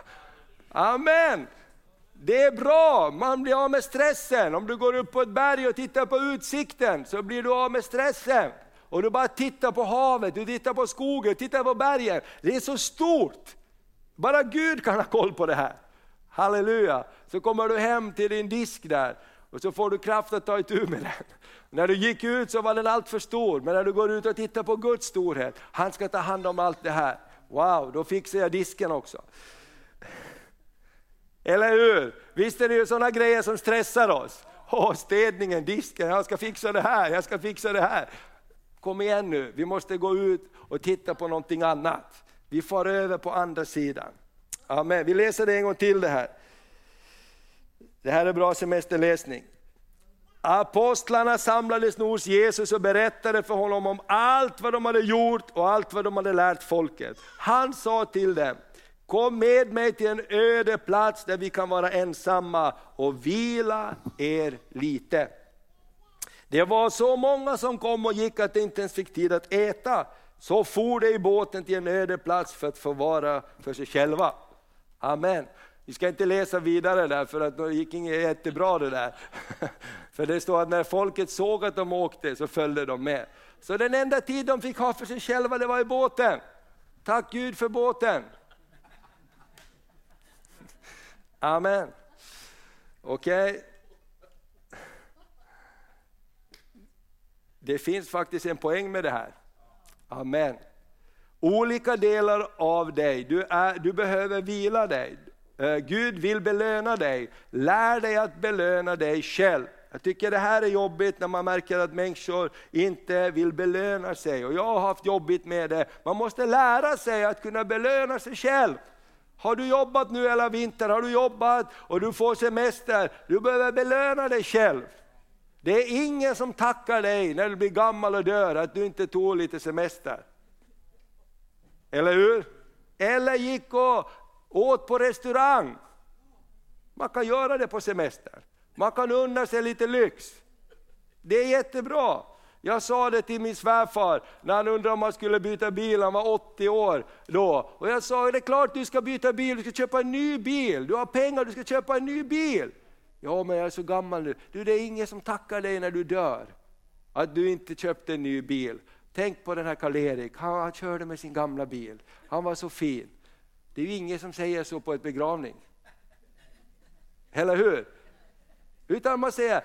Amen. Det är bra, man blir av med stressen. Om du går upp på ett berg och tittar på utsikten så blir du av med stressen. Och du bara tittar på havet, du tittar på skogen, tittar på bergen. Det är så stort. Bara Gud kan ha koll på det här. Halleluja! Så kommer du hem till din disk där och så får du kraft att ta itu med den. När du gick ut så var den allt för stor, men när du går ut och tittar på Guds storhet, han ska ta hand om allt det här. Wow, då fixar jag disken också. Eller hur? Visst är det ju sådana grejer som stressar oss. Åh, städningen, disken, jag ska fixa det här, jag ska fixa det här. Kom igen nu, vi måste gå ut och titta på någonting annat. Vi far över på andra sidan. Amen. Vi läser det en gång till det här. Det här är bra semesterläsning. Apostlarna samlades nu hos Jesus och berättade för honom om allt vad de hade gjort och allt vad de hade lärt folket. Han sa till dem, kom med mig till en öde plats där vi kan vara ensamma och vila er lite. Det var så många som kom och gick att de inte ens fick tid att äta. Så for de i båten till en öde plats för att få vara för sig själva. Amen. Vi ska inte läsa vidare där för att det gick inte jättebra det där. För det står att när folket såg att de åkte så följde de med. Så den enda tid de fick ha för sig själva det var i båten. Tack Gud för båten. Amen. Okej. Okay. Det finns faktiskt en poäng med det här. Amen. Olika delar av dig, du, är, du behöver vila dig. Eh, Gud vill belöna dig. Lär dig att belöna dig själv. Jag tycker det här är jobbigt när man märker att människor inte vill belöna sig. Och jag har haft jobbigt med det. Man måste lära sig att kunna belöna sig själv. Har du jobbat nu hela vintern, har du jobbat och du får semester, du behöver belöna dig själv. Det är ingen som tackar dig när du blir gammal och dör att du inte tog lite semester. Eller hur? Eller gick och åt på restaurang. Man kan göra det på semester. Man kan unna sig lite lyx. Det är jättebra. Jag sa det till min svärfar när han undrade om han skulle byta bil, han var 80 år då. Och jag sa, det är klart du ska byta bil, du ska köpa en ny bil, du har pengar, du ska köpa en ny bil. Ja men jag är så gammal nu. Du det är ingen som tackar dig när du dör. Att du inte köpte en ny bil. Tänk på den här Karl-Erik, han, han körde med sin gamla bil. Han var så fin. Det är ju ingen som säger så på ett begravning. Eller hur? Utan man säger,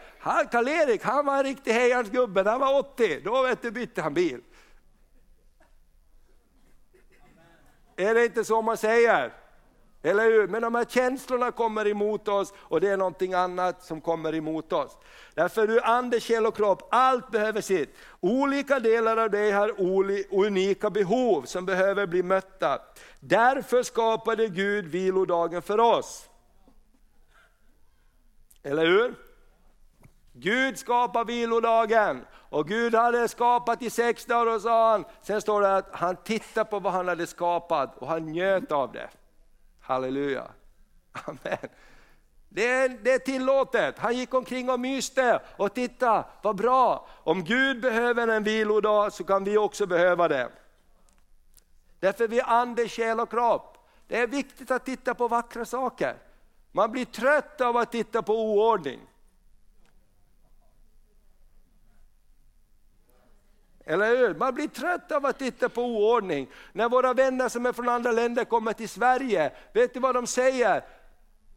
Karl-Erik han var en riktig hejans gubbe, han var 80, då vet du, bytte han bil. Är det inte så man säger? Eller hur? Men de här känslorna kommer emot oss och det är någonting annat som kommer emot oss. Därför du ande, själ och kropp, allt behöver sitt. Olika delar av dig har unika behov som behöver bli mötta. Därför skapade Gud vilodagen för oss. Eller hur? Gud skapade vilodagen och Gud hade skapat i sex dagar och sa han, sen står det att han tittade på vad han hade skapat och han njöt av det. Halleluja. Amen. Det är, det är tillåtet. Han gick omkring och myste och titta vad bra. Om Gud behöver en vilodag så kan vi också behöva det. Därför vi är ande, själ och kropp. Det är viktigt att titta på vackra saker. Man blir trött av att titta på oordning. Eller hur? Man blir trött av att titta på oordning. När våra vänner som är från andra länder kommer till Sverige, vet du vad de säger?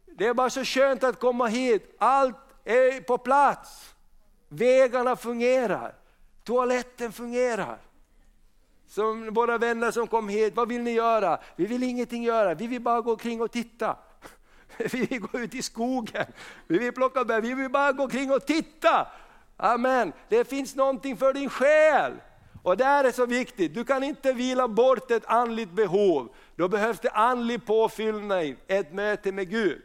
Det är bara så skönt att komma hit, allt är på plats. Vägarna fungerar, toaletten fungerar. Som våra vänner som kom hit, vad vill ni göra? Vi vill ingenting göra, vi vill bara gå omkring och titta. Vi vill gå ut i skogen, vi vill plocka bär, vi vill bara gå omkring och titta. Amen. Det finns någonting för din själ. Och det här är så viktigt, du kan inte vila bort ett andligt behov. Då behövs det andlig påfyllning, ett möte med Gud.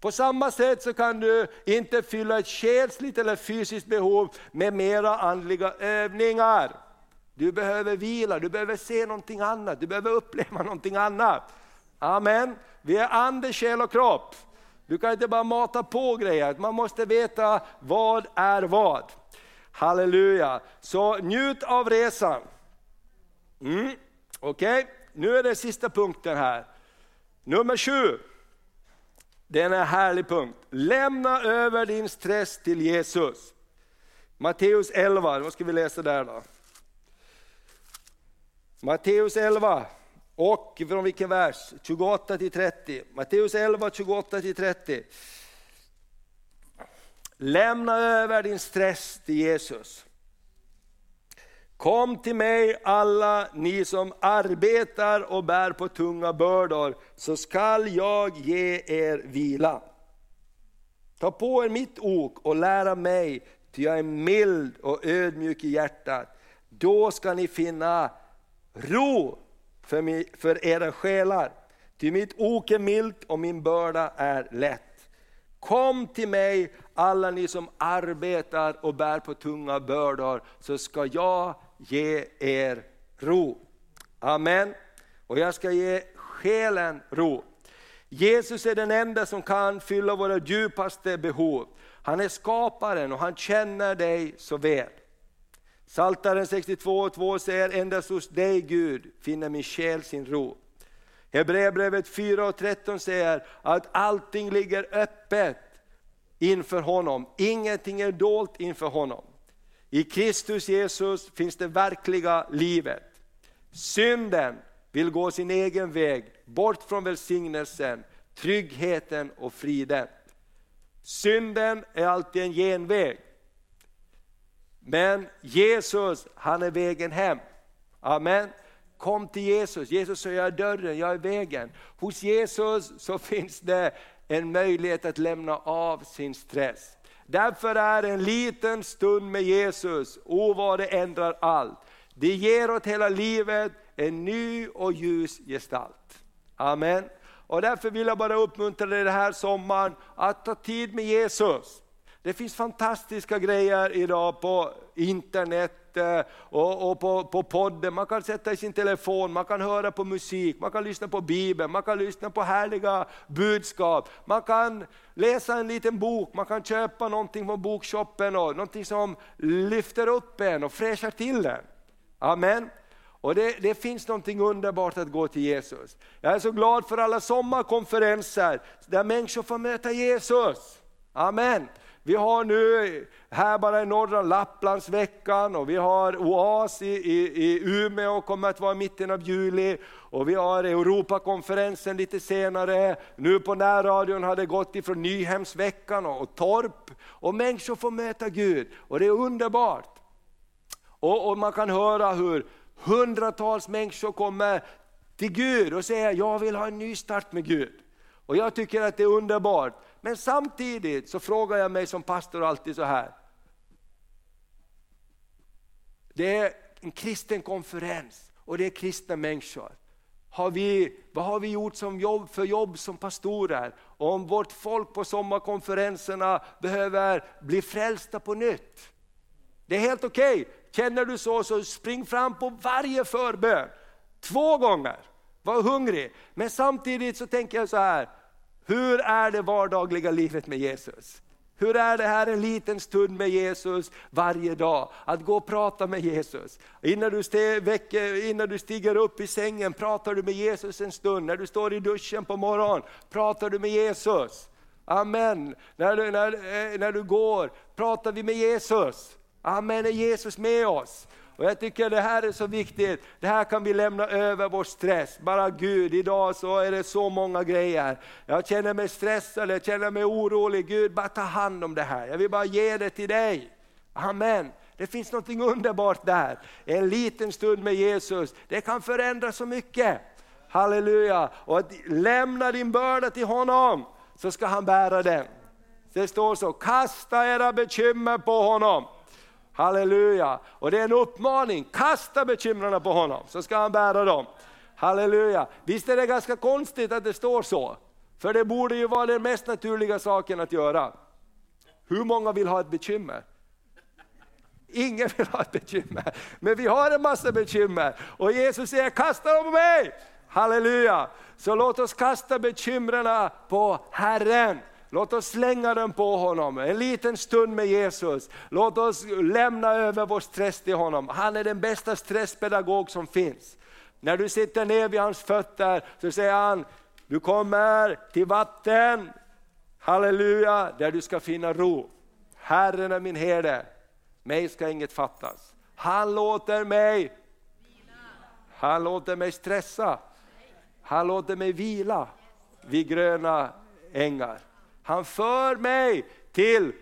På samma sätt så kan du inte fylla ett själsligt eller fysiskt behov med mera andliga övningar. Du behöver vila, du behöver se någonting annat, du behöver uppleva någonting annat. Amen. Vi är ande, själ och kropp. Du kan inte bara mata på grejer, man måste veta vad är vad. Halleluja! Så njut av resan. Mm. Okej, okay. nu är det sista punkten här. Nummer sju. Det är en härlig punkt. Lämna över din stress till Jesus. Matteus 11, vad ska vi läsa där då? Matteus 11, och från vilken vers? 28 till 30. Matteus 11, 28 till 30. Lämna över din stress till Jesus. Kom till mig alla ni som arbetar och bär på tunga bördor, så skall jag ge er vila. Ta på er mitt ok och lära mig, ty jag är mild och ödmjuk i hjärtat. Då ska ni finna ro för, mig, för era själar. Ty mitt ok är milt och min börda är lätt. Kom till mig alla ni som arbetar och bär på tunga bördor, så ska jag ge er ro. Amen. Och jag ska ge själen ro. Jesus är den enda som kan fylla våra djupaste behov. Han är skaparen och han känner dig så väl. Saltaren 62.2 säger, endast hos dig Gud finner min själ sin ro. Hebreerbrevet 4 och 13 säger att allting ligger öppet inför honom, ingenting är dolt inför honom. I Kristus Jesus finns det verkliga livet. Synden vill gå sin egen väg, bort från välsignelsen, tryggheten och friden. Synden är alltid en genväg. Men Jesus, han är vägen hem. Amen. Kom till Jesus, Jesus säger jag är dörren, jag är vägen. Hos Jesus så finns det en möjlighet att lämna av sin stress. Därför är en liten stund med Jesus, o vad det ändrar allt. Det ger åt hela livet en ny och ljus gestalt. Amen. Och därför vill jag bara uppmuntra dig den här sommaren att ta tid med Jesus. Det finns fantastiska grejer idag på internet, och, och på, på podden, man kan sätta i sin telefon, man kan höra på musik, man kan lyssna på Bibeln, man kan lyssna på härliga budskap, man kan läsa en liten bok, man kan köpa någonting från bokshoppen, och någonting som lyfter upp en och fräschar till en. Amen. Och det, det, finns någonting underbart att gå till Jesus. Jag är så glad för alla sommarkonferenser där människor får möta Jesus. Amen. Vi har nu här bara i norra Lapplandsveckan och vi har OAS i, i, i Umeå, kommer att vara i mitten av juli. Och vi har Europakonferensen lite senare. Nu på närradion har det gått ifrån Nyhemsveckan och, och Torp. Och människor får möta Gud och det är underbart. Och, och man kan höra hur hundratals människor kommer till Gud och säger jag vill ha en ny start med Gud. Och jag tycker att det är underbart. Men samtidigt så frågar jag mig som pastor alltid så här. Det är en kristen konferens och det är kristna människor. Har vi, vad har vi gjort som jobb, för jobb som pastorer? Om vårt folk på sommarkonferenserna behöver bli frälsta på nytt. Det är helt okej. Okay. Känner du så, så spring fram på varje förbön. Två gånger. Var hungrig. Men samtidigt så tänker jag så här, hur är det vardagliga livet med Jesus? Hur är det här en liten stund med Jesus varje dag? Att gå och prata med Jesus. Innan du, stiger, innan du stiger upp i sängen pratar du med Jesus en stund. När du står i duschen på morgonen pratar du med Jesus. Amen. När du, när, eh, när du går pratar vi med Jesus. Amen, är Jesus med oss? Och jag tycker det här är så viktigt, det här kan vi lämna över vår stress. Bara Gud, idag så är det så många grejer. Jag känner mig stressad, jag känner mig orolig. Gud, bara ta hand om det här. Jag vill bara ge det till dig. Amen. Det finns något underbart där. En liten stund med Jesus, det kan förändra så mycket. Halleluja! Och att lämna din börda till honom, så ska han bära den. Det står så, kasta era bekymmer på honom. Halleluja! Och det är en uppmaning, kasta bekymren på honom så ska han bära dem. Halleluja! Visst är det ganska konstigt att det står så? För det borde ju vara den mest naturliga saken att göra. Hur många vill ha ett bekymmer? Ingen vill ha ett bekymmer, men vi har en massa bekymmer. Och Jesus säger, kasta dem på mig! Halleluja! Så låt oss kasta bekymren på Herren. Låt oss slänga den på honom, en liten stund med Jesus. Låt oss lämna över vår stress till honom. Han är den bästa stresspedagog som finns. När du sitter ner vid hans fötter så säger han, du kommer till vatten, halleluja, där du ska finna ro. Herren är min herde, mig ska inget fattas. Han låter mig, han låter mig stressa, han låter mig vila vid gröna ängar. Han för mig till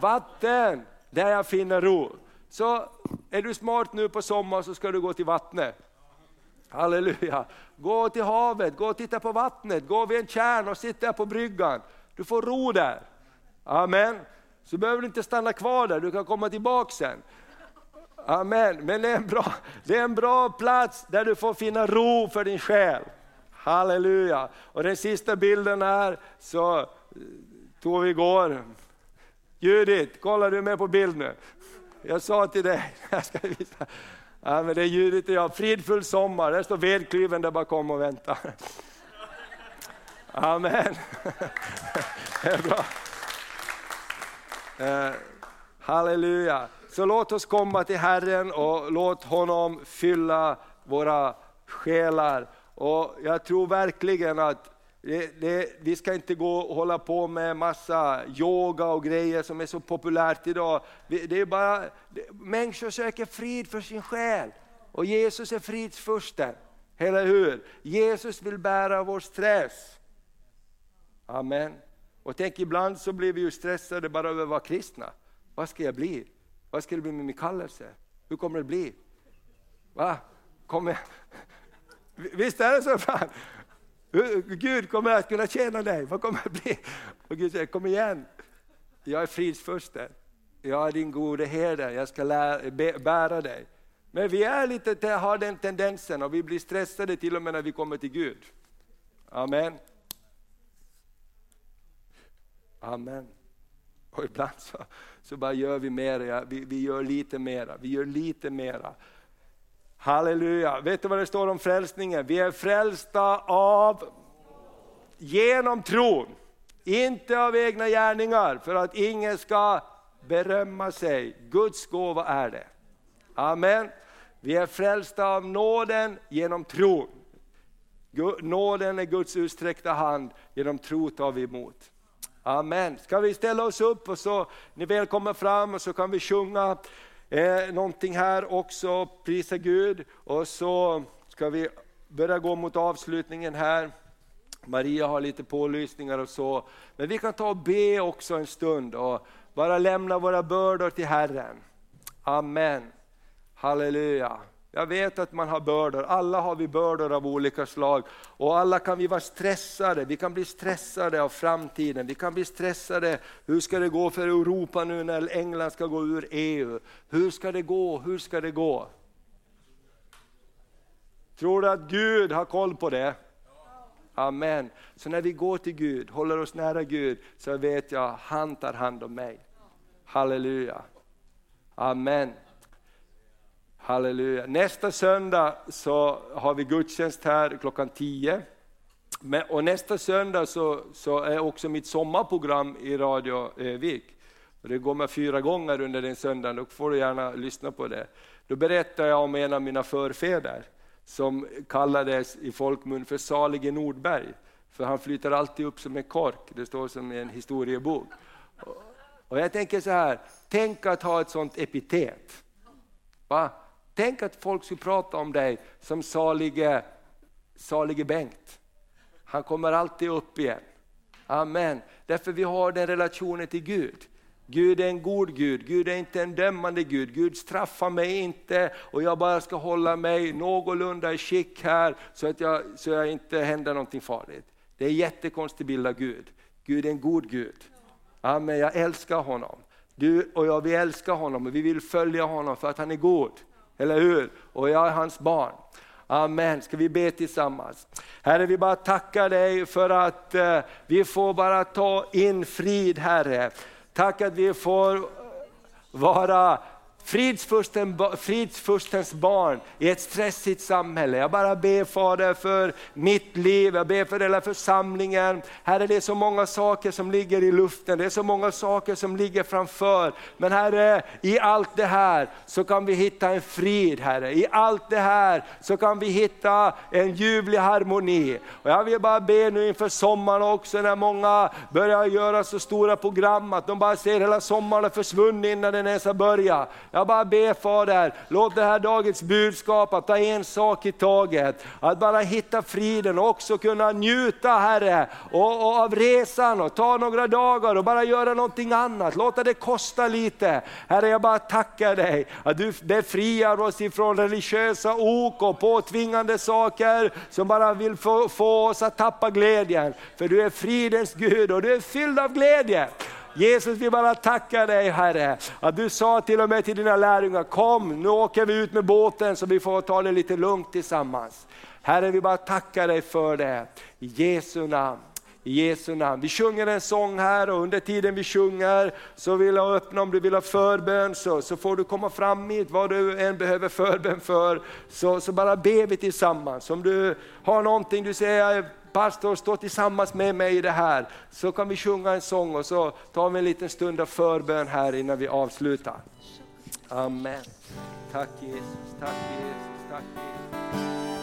vatten där jag finner ro. Så är du smart nu på sommaren så ska du gå till vattnet. Halleluja! Gå till havet, gå och titta på vattnet, gå vid en kärn och sitta där på bryggan. Du får ro där. Amen. Så behöver du inte stanna kvar där, du kan komma tillbaka sen. Amen. Men det är, en bra, det är en bra plats där du får finna ro för din själ. Halleluja! Och den sista bilden här, så tog vi igår. Judith, kollar du med på bild nu? Jag sa till dig, jag ska visa. Ja, men det är Judith och jag, fridfull sommar, där står vedklyven där bakom och väntar. Amen. Det är bra. Eh, halleluja. Så låt oss komma till Herren och låt honom fylla våra själar. Och jag tror verkligen att det, det, vi ska inte gå och hålla på med massa yoga och grejer som är så populärt idag. Det är bara, det, människor söker frid för sin själ och Jesus är fridsfursten. Eller hur? Jesus vill bära vår stress. Amen. Och tänk ibland så blir vi ju stressade bara över att vara kristna. Vad ska jag bli? Vad ska det bli med min kallelse? Hur kommer det bli? Va? Kommer Visst är det så Fan? Gud kommer att kunna tjäna dig, vad kommer det bli? Och Gud säger, kom igen, jag är fridsfursten, jag är din gode herde, jag ska lära, bära dig. Men vi är lite, har den tendensen och vi blir stressade till och med när vi kommer till Gud. Amen. Amen. Och ibland så, så bara gör vi mer, vi, vi gör lite mera, vi gör lite mera. Halleluja, vet du vad det står om frälsningen? Vi är frälsta av, genom tron. Inte av egna gärningar för att ingen ska berömma sig. Guds gåva är det. Amen. Vi är frälsta av nåden genom tron. Nåden är Guds utsträckta hand, genom tro tar vi emot. Amen. Ska vi ställa oss upp och så, ni välkomna fram och så kan vi sjunga eh, någonting här också, prisa Gud. Och så ska vi börja gå mot avslutningen här. Maria har lite pålysningar och så. Men vi kan ta och be också en stund och bara lämna våra bördor till Herren. Amen. Halleluja. Jag vet att man har bördor, alla har vi bördor av olika slag. Och alla kan vi vara stressade, vi kan bli stressade av framtiden, vi kan bli stressade, hur ska det gå för Europa nu när England ska gå ur EU? Hur ska det gå, hur ska det gå? Tror du att Gud har koll på det? Amen. Så när vi går till Gud, håller oss nära Gud, så vet jag, han tar hand om mig. Halleluja. Amen. Halleluja. Nästa söndag så har vi gudstjänst här klockan 10. Men, och nästa söndag så, så är också mitt sommarprogram i Radio eh, Vik. Och det går med fyra gånger under den söndagen, då får du gärna lyssna på det. Då berättar jag om en av mina förfäder som kallades i folkmun för salige Nordberg. För han flyter alltid upp som en kork, det står som i en historiebok. Och jag tänker så här, tänk att ha ett sånt epitet. Va? Tänk att folk skulle prata om dig som salige, salige Bengt. Han kommer alltid upp igen. Amen. Därför vi har den relationen till Gud. Gud är en god Gud, Gud är inte en dömande Gud, Gud straffar mig inte och jag bara ska hålla mig någorlunda i skick här så att jag, så jag inte händer någonting farligt. Det är en jättekonstig bild av Gud. Gud är en god Gud. Amen, jag älskar honom. Du och jag, vi älskar honom och vi vill följa honom för att han är god. Eller hur? Och jag är hans barn. Amen. Ska vi be tillsammans? Herre, vi bara tackar dig för att eh, vi får bara ta in frid, Herre. Tack att vi får vara Fridsfursten, fridsfurstens barn i ett stressigt samhälle. Jag bara ber Fader för mitt liv, jag ber för hela församlingen. Herre det är så många saker som ligger i luften, det är så många saker som ligger framför. Men Herre, i allt det här så kan vi hitta en frid Herre. I allt det här så kan vi hitta en ljuvlig harmoni. Och jag vill bara be nu inför sommaren också när många börjar göra så stora program att de bara ser hela sommaren försvunnit innan den ens har börjat. Jag bara ber Fader, låt det här dagens budskap att ta en sak i taget, att bara hitta friden och också kunna njuta Herre och, och av resan och ta några dagar och bara göra någonting annat, låta det kosta lite. Herre jag bara tackar dig att du befriar oss ifrån religiösa ok och påtvingande saker som bara vill få, få oss att tappa glädjen. För du är fridens Gud och du är fylld av glädje. Jesus vi bara tackar dig Herre, att du sa till och med till dina lärjungar, kom nu åker vi ut med båten så vi får ta det lite lugnt tillsammans. Herre vi bara tackar dig för det, i Jesu namn. I Jesu namn. Vi sjunger en sång här och under tiden vi sjunger så vill jag öppna om du vill ha förbön så, så får du komma fram hit vad du än behöver förbön för. Så, så bara ber vi tillsammans. Om du har någonting du säger, pastor stå tillsammans med mig i det här, så kan vi sjunga en sång och så tar vi en liten stund av förbön här innan vi avslutar. Amen. Tack Jesus, tack Jesus, tack Jesus.